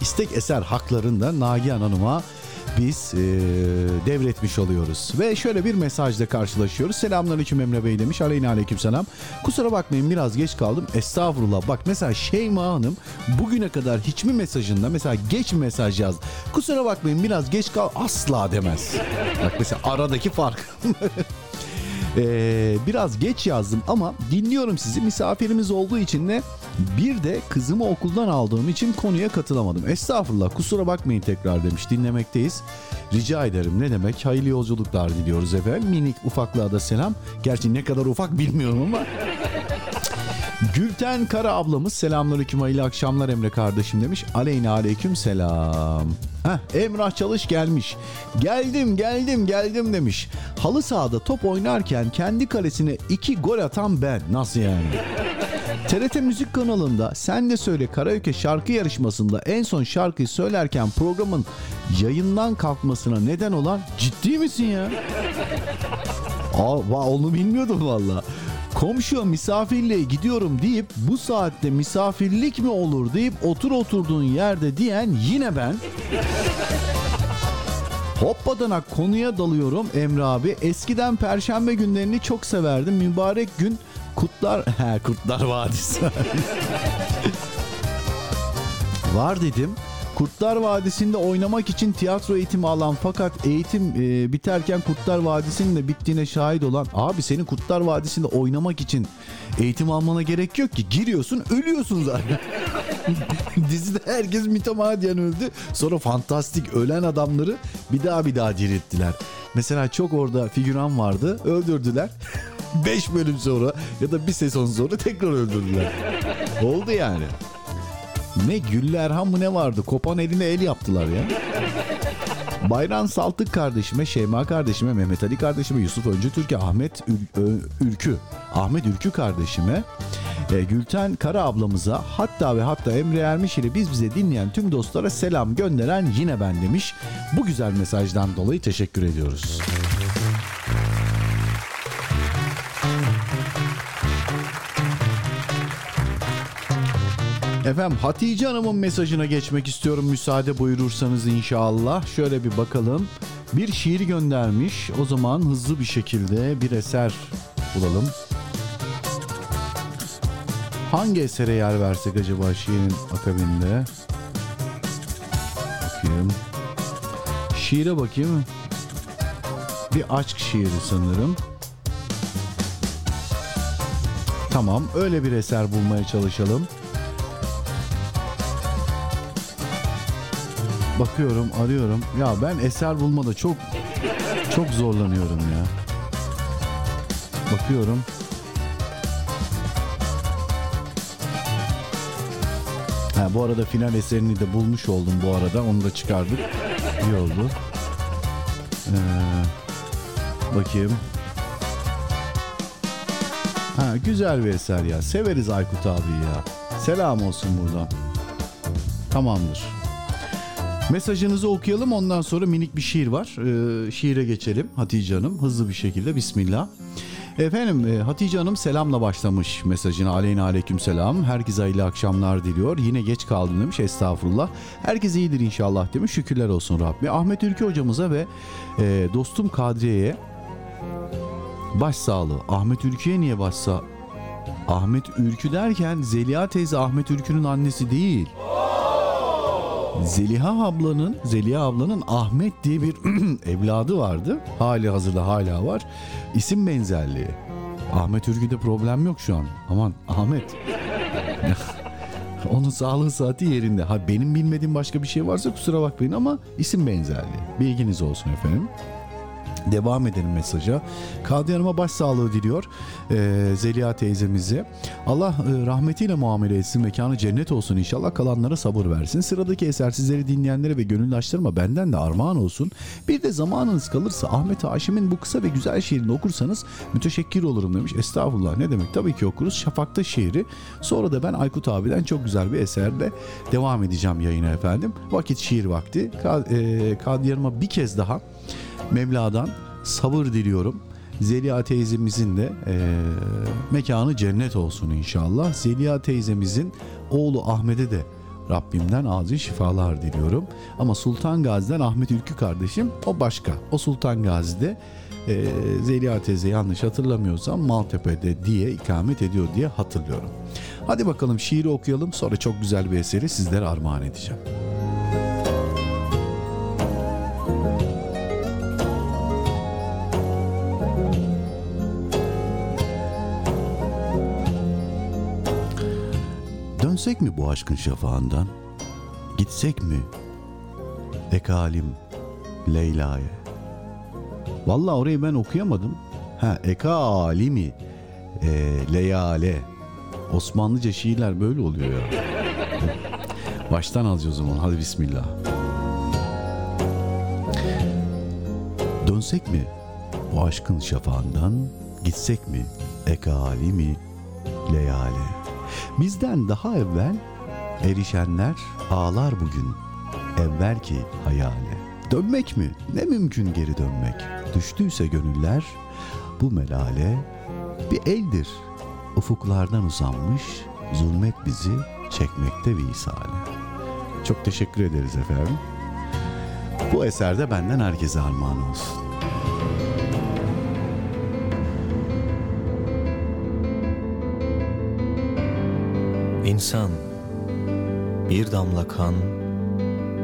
Speaker 5: istek eser haklarını da Nagihan Hanım'a biz e, devretmiş oluyoruz. Ve şöyle bir mesajla karşılaşıyoruz. Selamünaleyküm Emre Bey demiş. Aleyna aleyküm selam. Kusura bakmayın biraz geç kaldım. Estağfurullah. Bak mesela Şeyma Hanım bugüne kadar hiçbir mesajında mesela geç mesaj yaz. Kusura bakmayın biraz geç kal asla demez. Bak mesela aradaki fark. Ee, biraz geç yazdım ama dinliyorum sizi. Misafirimiz olduğu için de bir de kızımı okuldan aldığım için konuya katılamadım. Estağfurullah kusura bakmayın tekrar demiş. Dinlemekteyiz. Rica ederim ne demek. Hayırlı yolculuklar diliyoruz efendim. Minik ufaklığa da selam. Gerçi ne kadar ufak bilmiyorum ama. Gülten Kara ablamız selamünaleyküm hayırlı akşamlar Emre kardeşim demiş. Aleyna aleyküm selam. Heh, Emrah Çalış gelmiş. Geldim geldim geldim demiş. Halı sahada top oynarken kendi kalesine iki gol atan ben. Nasıl yani? TRT Müzik kanalında Sen de Söyle Karaoke şarkı yarışmasında en son şarkıyı söylerken programın yayından kalkmasına neden olan ciddi misin ya? Aa, onu bilmiyordum valla. Komşuya misafirliğe gidiyorum deyip bu saatte misafirlik mi olur deyip otur oturduğun yerde diyen yine ben. Hoppadanak konuya dalıyorum Emre abi. Eskiden perşembe günlerini çok severdim. Mübarek gün Kutlar... He Kurtlar Vadisi. Var dedim. Kurtlar Vadisi'nde oynamak için tiyatro eğitimi alan fakat eğitim e, biterken Kurtlar Vadisi'nin de bittiğine şahit olan abi senin Kurtlar Vadisi'nde oynamak için eğitim almana gerek yok ki giriyorsun ölüyorsun zaten. Dizide herkes mütemadiyen öldü. Sonra fantastik ölen adamları bir daha bir daha dirilttiler. Mesela çok orada figüran vardı öldürdüler. 5 bölüm sonra ya da bir sezon sonra tekrar öldürdüler. Oldu yani. Ne Güllü Erhan mı ne vardı? Kopan eline el yaptılar ya. Bayram Saltık kardeşime, Şeyma kardeşime, Mehmet Ali kardeşime, Yusuf Öncü Türkiye, Ahmet Ül- Ülkü, Ahmet Ülkü kardeşime, e, Gülten Kara ablamıza, hatta ve hatta Emre Ermiş ile biz bize dinleyen tüm dostlara selam gönderen yine ben demiş. Bu güzel mesajdan dolayı teşekkür ediyoruz. Efendim Hatice Hanım'ın mesajına geçmek istiyorum müsaade buyurursanız inşallah. Şöyle bir bakalım. Bir şiir göndermiş. O zaman hızlı bir şekilde bir eser bulalım. Hangi esere yer versek acaba şiirin akabinde? Bakayım. Şiire bakayım. Bir aşk şiiri sanırım. Tamam öyle bir eser bulmaya çalışalım. Bakıyorum, arıyorum. Ya ben eser bulmada çok çok zorlanıyorum ya. Bakıyorum. Ha, bu arada final eserini de bulmuş oldum bu arada. Onu da çıkardık. İyi oldu. Ee, bakayım. Ha, güzel bir eser ya. Severiz Aykut abi ya. Selam olsun buradan. Tamamdır. Mesajınızı okuyalım ondan sonra minik bir şiir var. Ee, şiire geçelim Hatice Hanım hızlı bir şekilde Bismillah. Efendim e, Hatice Hanım selamla başlamış mesajına aleyna aleyküm selam. Herkese hayırlı akşamlar diliyor. Yine geç kaldım demiş estağfurullah. Herkes iyidir inşallah demiş. Şükürler olsun Rabbi. Ahmet Ülke hocamıza ve e, dostum Kadriye'ye başsağlığı. Ahmet Ülkü'ye niye başsa? Ahmet Ülkü derken Zeliha teyze Ahmet Ülkü'nün annesi değil. Zeliha ablanın Zeliha ablanın Ahmet diye bir evladı vardı. Hali hazırda hala var. İsim benzerliği. Ahmet Ürgü'de problem yok şu an. Aman Ahmet. Onun sağlığı saati yerinde. Ha benim bilmediğim başka bir şey varsa kusura bakmayın ama isim benzerliği. Bilginiz olsun efendim. Devam edelim mesaja. Kadri Hanım'a başsağlığı diliyor ee, Zeliha teyzemize. Allah e, rahmetiyle muamele etsin. Mekanı cennet olsun inşallah. Kalanlara sabır versin. Sıradaki eser sizleri dinleyenlere ve gönüldaşlarıma benden de armağan olsun. Bir de zamanınız kalırsa Ahmet Haşim'in bu kısa ve güzel şiirini okursanız müteşekkir olurum demiş. Estağfurullah ne demek tabii ki okuruz. Şafak'ta şiiri. Sonra da ben Aykut abiden çok güzel bir eserle devam edeceğim yayına efendim. Vakit şiir vakti. Ka- e, Kadri Hanım'a bir kez daha Mevla'dan sabır diliyorum. Zeliha teyzemizin de e, mekanı cennet olsun inşallah. Zeliha teyzemizin oğlu Ahmet'e de Rabbimden acil şifalar diliyorum. Ama Sultan Gazi'den Ahmet Ülkü kardeşim o başka. O Sultan Gazi'de e, Zeliha teyze yanlış hatırlamıyorsam Maltepe'de diye ikamet ediyor diye hatırlıyorum. Hadi bakalım şiiri okuyalım sonra çok güzel bir eseri sizlere armağan edeceğim. Dönsek mi bu aşkın şafağından? Gitsek mi? Ekalim Leyla'ya. Vallahi orayı ben okuyamadım. Ha Eka alimi e, Leyale. Osmanlıca şiirler böyle oluyor ya. Baştan alacağız o zaman. Hadi bismillah. Dönsek mi bu aşkın şafağından? Gitsek mi Eka alimi Leyale. Bizden daha evvel erişenler ağlar bugün evvelki hayale. Dönmek mi? Ne mümkün geri dönmek? Düştüyse gönüller bu melale bir eldir. Ufuklardan uzanmış zulmet bizi çekmekte visale. Çok teşekkür ederiz efendim. Bu eserde benden herkese armağan olsun.
Speaker 6: İnsan bir damla kan,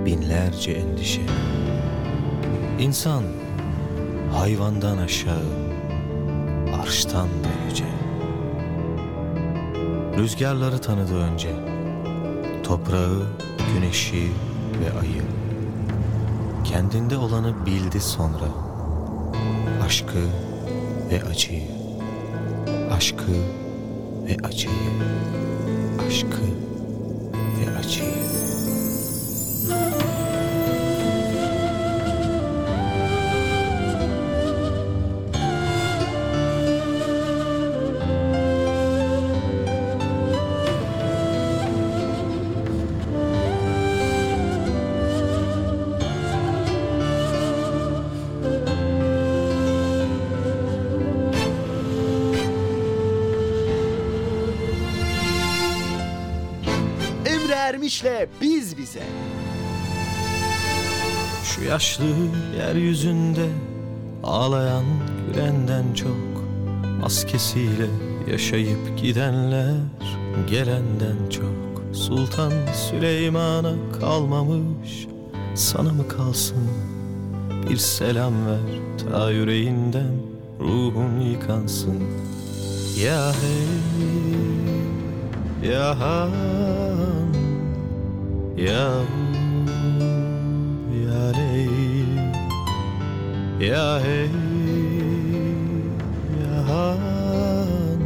Speaker 6: binlerce endişe. İnsan hayvandan aşağı, arştan da yüce. Rüzgarları tanıdı önce, toprağı, güneşi ve ayı. Kendinde olanı bildi sonra, aşkı ve acıyı, aşkı ve acıyı aşkı ve acıyı.
Speaker 2: Bize.
Speaker 6: Şu yaşlı yeryüzünde ağlayan gülenden çok maskesiyle yaşayıp gidenler gelenden çok. Sultan Süleyman'a kalmamış sana mı kalsın? Bir selam ver ta yüreğinden ruhun yıkansın. Ya hey ya han hey ya han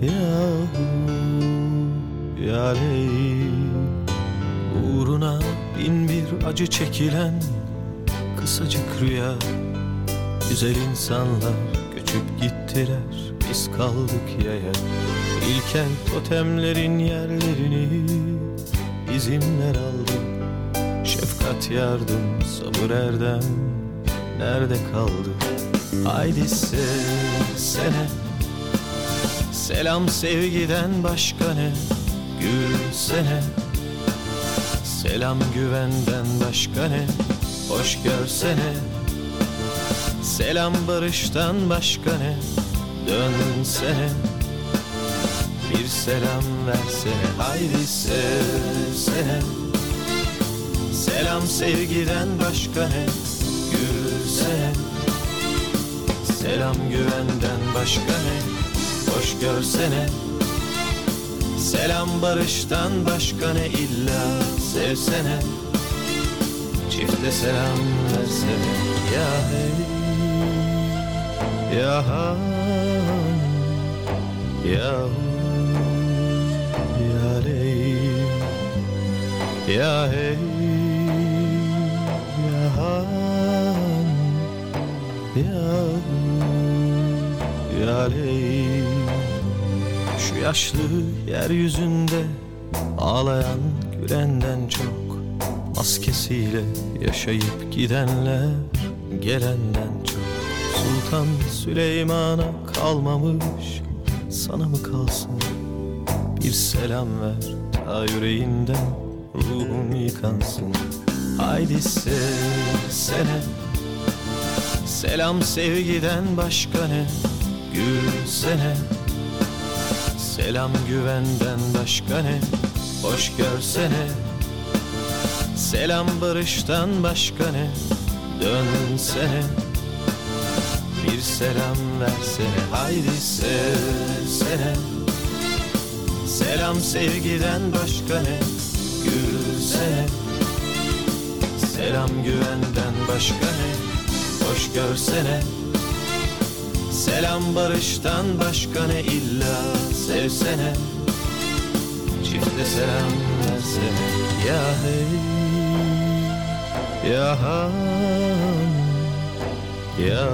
Speaker 6: ya ya ley uğruna bin bir acı çekilen kısacık rüya güzel insanlar göçüp gittiler biz kaldık yaya. İlkel totemlerin yerlerini bizimler aldı Şefkat yardım sabır erdem. Nerede kaldı? Haydi sevsene Selam sevgiden başka ne? Gülsene. Selam güvenden başka ne? Hoş görsene. Selam barıştan başka ne? Dönsene bir selam versene haydi sevsene. Selam sevgiden başka ne? Gülsene. Selam güvenden başka ne? Hoş görsene. Selam barıştan başka ne illa sevsene. Çifte selam versene ya hey Ya Ya Ya hey Ya Han Ya Ya Leyl Şu yaşlı yeryüzünde Ağlayan gülenden çok Maskesiyle yaşayıp gidenler Gelenden çok. Sultan Süleyman'a kalmamış Sana mı kalsın? Bir selam ver ta yüreğinden Ruhum yıkansın. Haydi sevsene Selam sevgiden başka ne? Gülsene. Selam güvenden başka ne? Hoş görsene. Selam barıştan başka ne? Dönsene. Bir selam versene. Haydi sevsene Selam sevgiden başka ne Gülsene Selam güvenden başka ne? Hoş görsene. Selam barıştan başka ne illa sevsene? Çifte selam versene. Ya hey Ya han Ya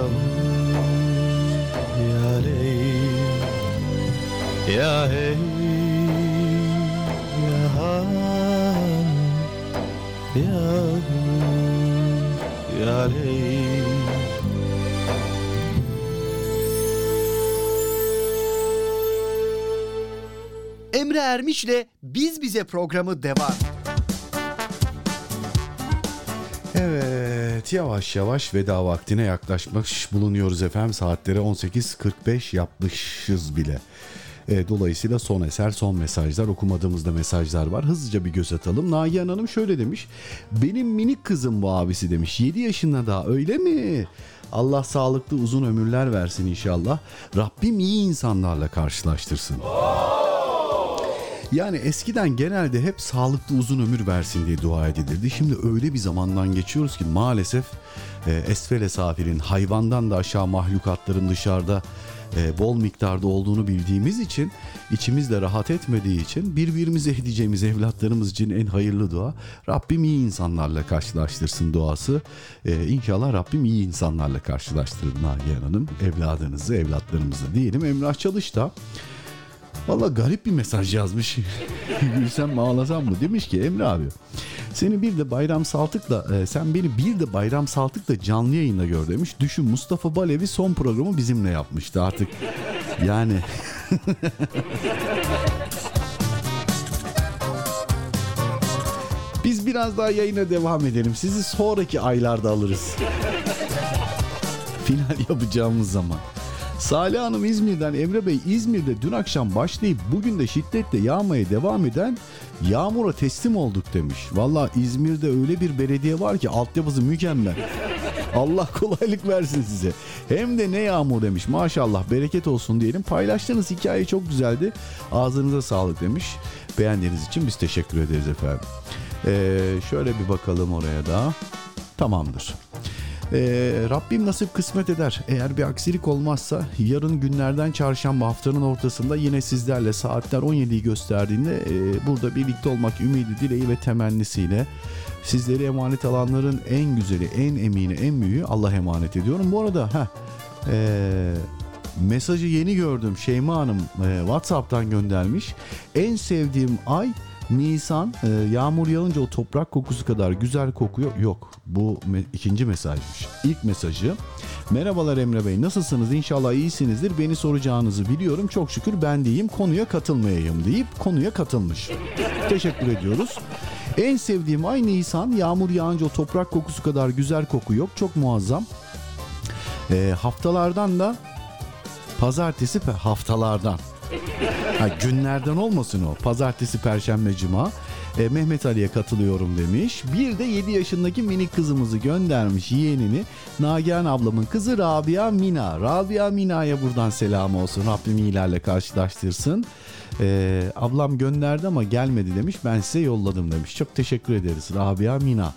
Speaker 6: Ya leyl Ya hey Ya Ya leyl
Speaker 2: Emre Ermiş'le Biz Bize programı devam.
Speaker 5: Evet yavaş yavaş veda vaktine yaklaşmış bulunuyoruz efendim. Saatlere 18.45 yapmışız bile. E, dolayısıyla son eser, son mesajlar, okumadığımızda mesajlar var. Hızlıca bir göz atalım. Nagihan Hanım şöyle demiş. Benim minik kızım bu abisi demiş. 7 yaşında daha öyle mi? Allah sağlıklı uzun ömürler versin inşallah. Rabbim iyi insanlarla karşılaştırsın. Yani eskiden genelde hep sağlıklı uzun ömür versin diye dua edilirdi. Şimdi öyle bir zamandan geçiyoruz ki maalesef e, esfele safirin hayvandan da aşağı mahlukatların dışarıda e, bol miktarda olduğunu bildiğimiz için içimiz de rahat etmediği için birbirimize edeceğimiz evlatlarımız için en hayırlı dua Rabbim iyi insanlarla karşılaştırsın duası. E, inşallah Rabbim iyi insanlarla karşılaştırır Nagihan Hanım evladınızı evlatlarımızı diyelim. Emrah Çalış da Valla garip bir mesaj yazmış. Gülsem mi ağlasam mı? Demiş ki Emre abi seni bir de Bayram Saltık'la e, sen beni bir de Bayram Saltık'la canlı yayında gör demiş. Düşün Mustafa Balevi son programı bizimle yapmıştı artık. Yani Biz biraz daha yayına devam edelim. Sizi sonraki aylarda alırız. Final yapacağımız zaman. Salih Hanım İzmir'den Emre Bey İzmir'de dün akşam başlayıp bugün de şiddetle yağmaya devam eden yağmura teslim olduk demiş. Valla İzmir'de öyle bir belediye var ki altyapısı mükemmel. Allah kolaylık versin size. Hem de ne yağmur demiş. Maşallah bereket olsun diyelim. Paylaştığınız hikaye çok güzeldi. Ağzınıza sağlık demiş. Beğendiğiniz için biz teşekkür ederiz efendim. Ee, şöyle bir bakalım oraya da. Tamamdır. Ee, Rabbim nasip kısmet eder. Eğer bir aksilik olmazsa yarın günlerden çarşamba haftanın ortasında yine sizlerle saatler 17'yi gösterdiğinde e, burada birlikte olmak ümidi, dileği ve temennisiyle sizleri emanet alanların en güzeli, en emini, en büyüğü Allah emanet ediyorum. Bu arada ha e, mesajı yeni gördüm. Şeyma Hanım e, WhatsApp'tan göndermiş. En sevdiğim ay Nisan e, yağmur yağınca o toprak kokusu kadar güzel kokuyor. Yok bu me- ikinci mesajmış. İlk mesajı. Merhabalar Emre Bey nasılsınız? İnşallah iyisinizdir. Beni soracağınızı biliyorum. Çok şükür ben deyim konuya katılmayayım deyip konuya katılmış. Teşekkür ediyoruz. En sevdiğim ay Nisan. Yağmur yağınca o toprak kokusu kadar güzel koku yok. Çok muazzam. E, haftalardan da pazartesi haftalardan Ha, günlerden olmasın o. Pazartesi, perşembe, cuma. E, Mehmet Ali'ye katılıyorum demiş. Bir de 7 yaşındaki minik kızımızı göndermiş yeğenini. Nagihan ablamın kızı Rabia Mina. Rabia Mina'ya buradan selam olsun. Rabbim iyilerle karşılaştırsın. E, ablam gönderdi ama gelmedi demiş. Ben size yolladım demiş. Çok teşekkür ederiz Rabia Mina.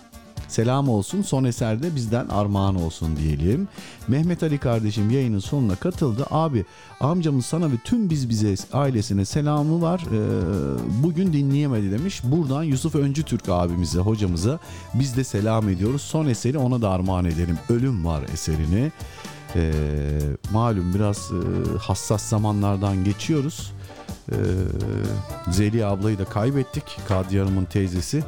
Speaker 5: Selam olsun. Son eserde bizden armağan olsun diyelim. Mehmet Ali kardeşim yayının sonuna katıldı. Abi amcamın sana ve tüm biz bize ailesine selamı var. Ee, bugün dinleyemedi demiş. Buradan Yusuf Öncü Türk abimize, hocamıza biz de selam ediyoruz. Son eseri ona da armağan edelim. Ölüm var eserini. Ee, malum biraz e, hassas zamanlardan geçiyoruz. Ee, Zeliha ablayı da kaybettik. Kadriye Hanım'ın teyzesi.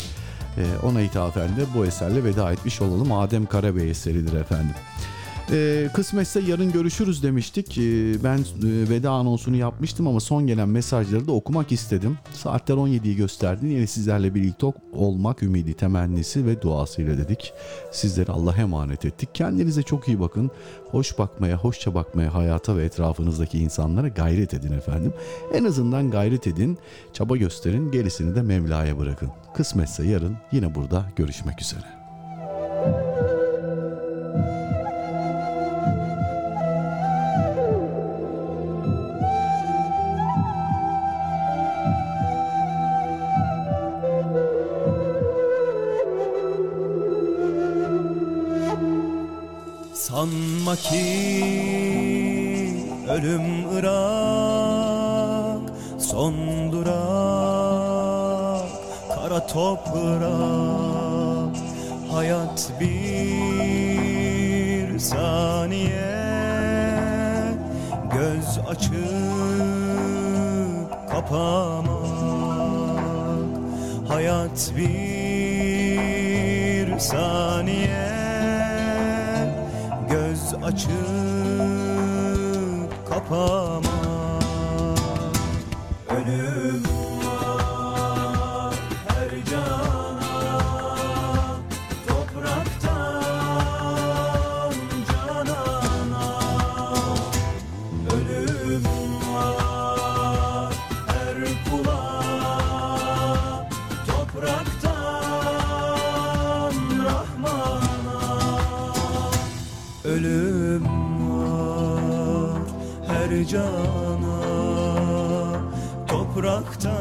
Speaker 5: Ee, ona ithafen de bu eserle veda etmiş olalım. Adem Karabey eseridir efendim. Ee, kısmetse yarın görüşürüz demiştik. Ee, ben e, veda anonsunu yapmıştım ama son gelen mesajları da okumak istedim. Saatler 17'yi gösterdi. Yine sizlerle birlikte olmak ümidi, temennisi ve duasıyla dedik. Sizleri Allah'a emanet ettik. Kendinize çok iyi bakın. Hoş bakmaya, hoşça bakmaya, hayata ve etrafınızdaki insanlara gayret edin efendim. En azından gayret edin, çaba gösterin, gerisini de Mevla'ya bırakın. Kısmetse yarın yine burada görüşmek üzere.
Speaker 13: Sanma ki ölüm ırak Son durak kara toprak. Hayat bir saniye Göz açıp kapamak. Hayat bir saniye açıp kapamak cana Topraktan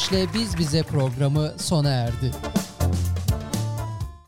Speaker 1: Ermiş'le Biz Bize programı sona erdi.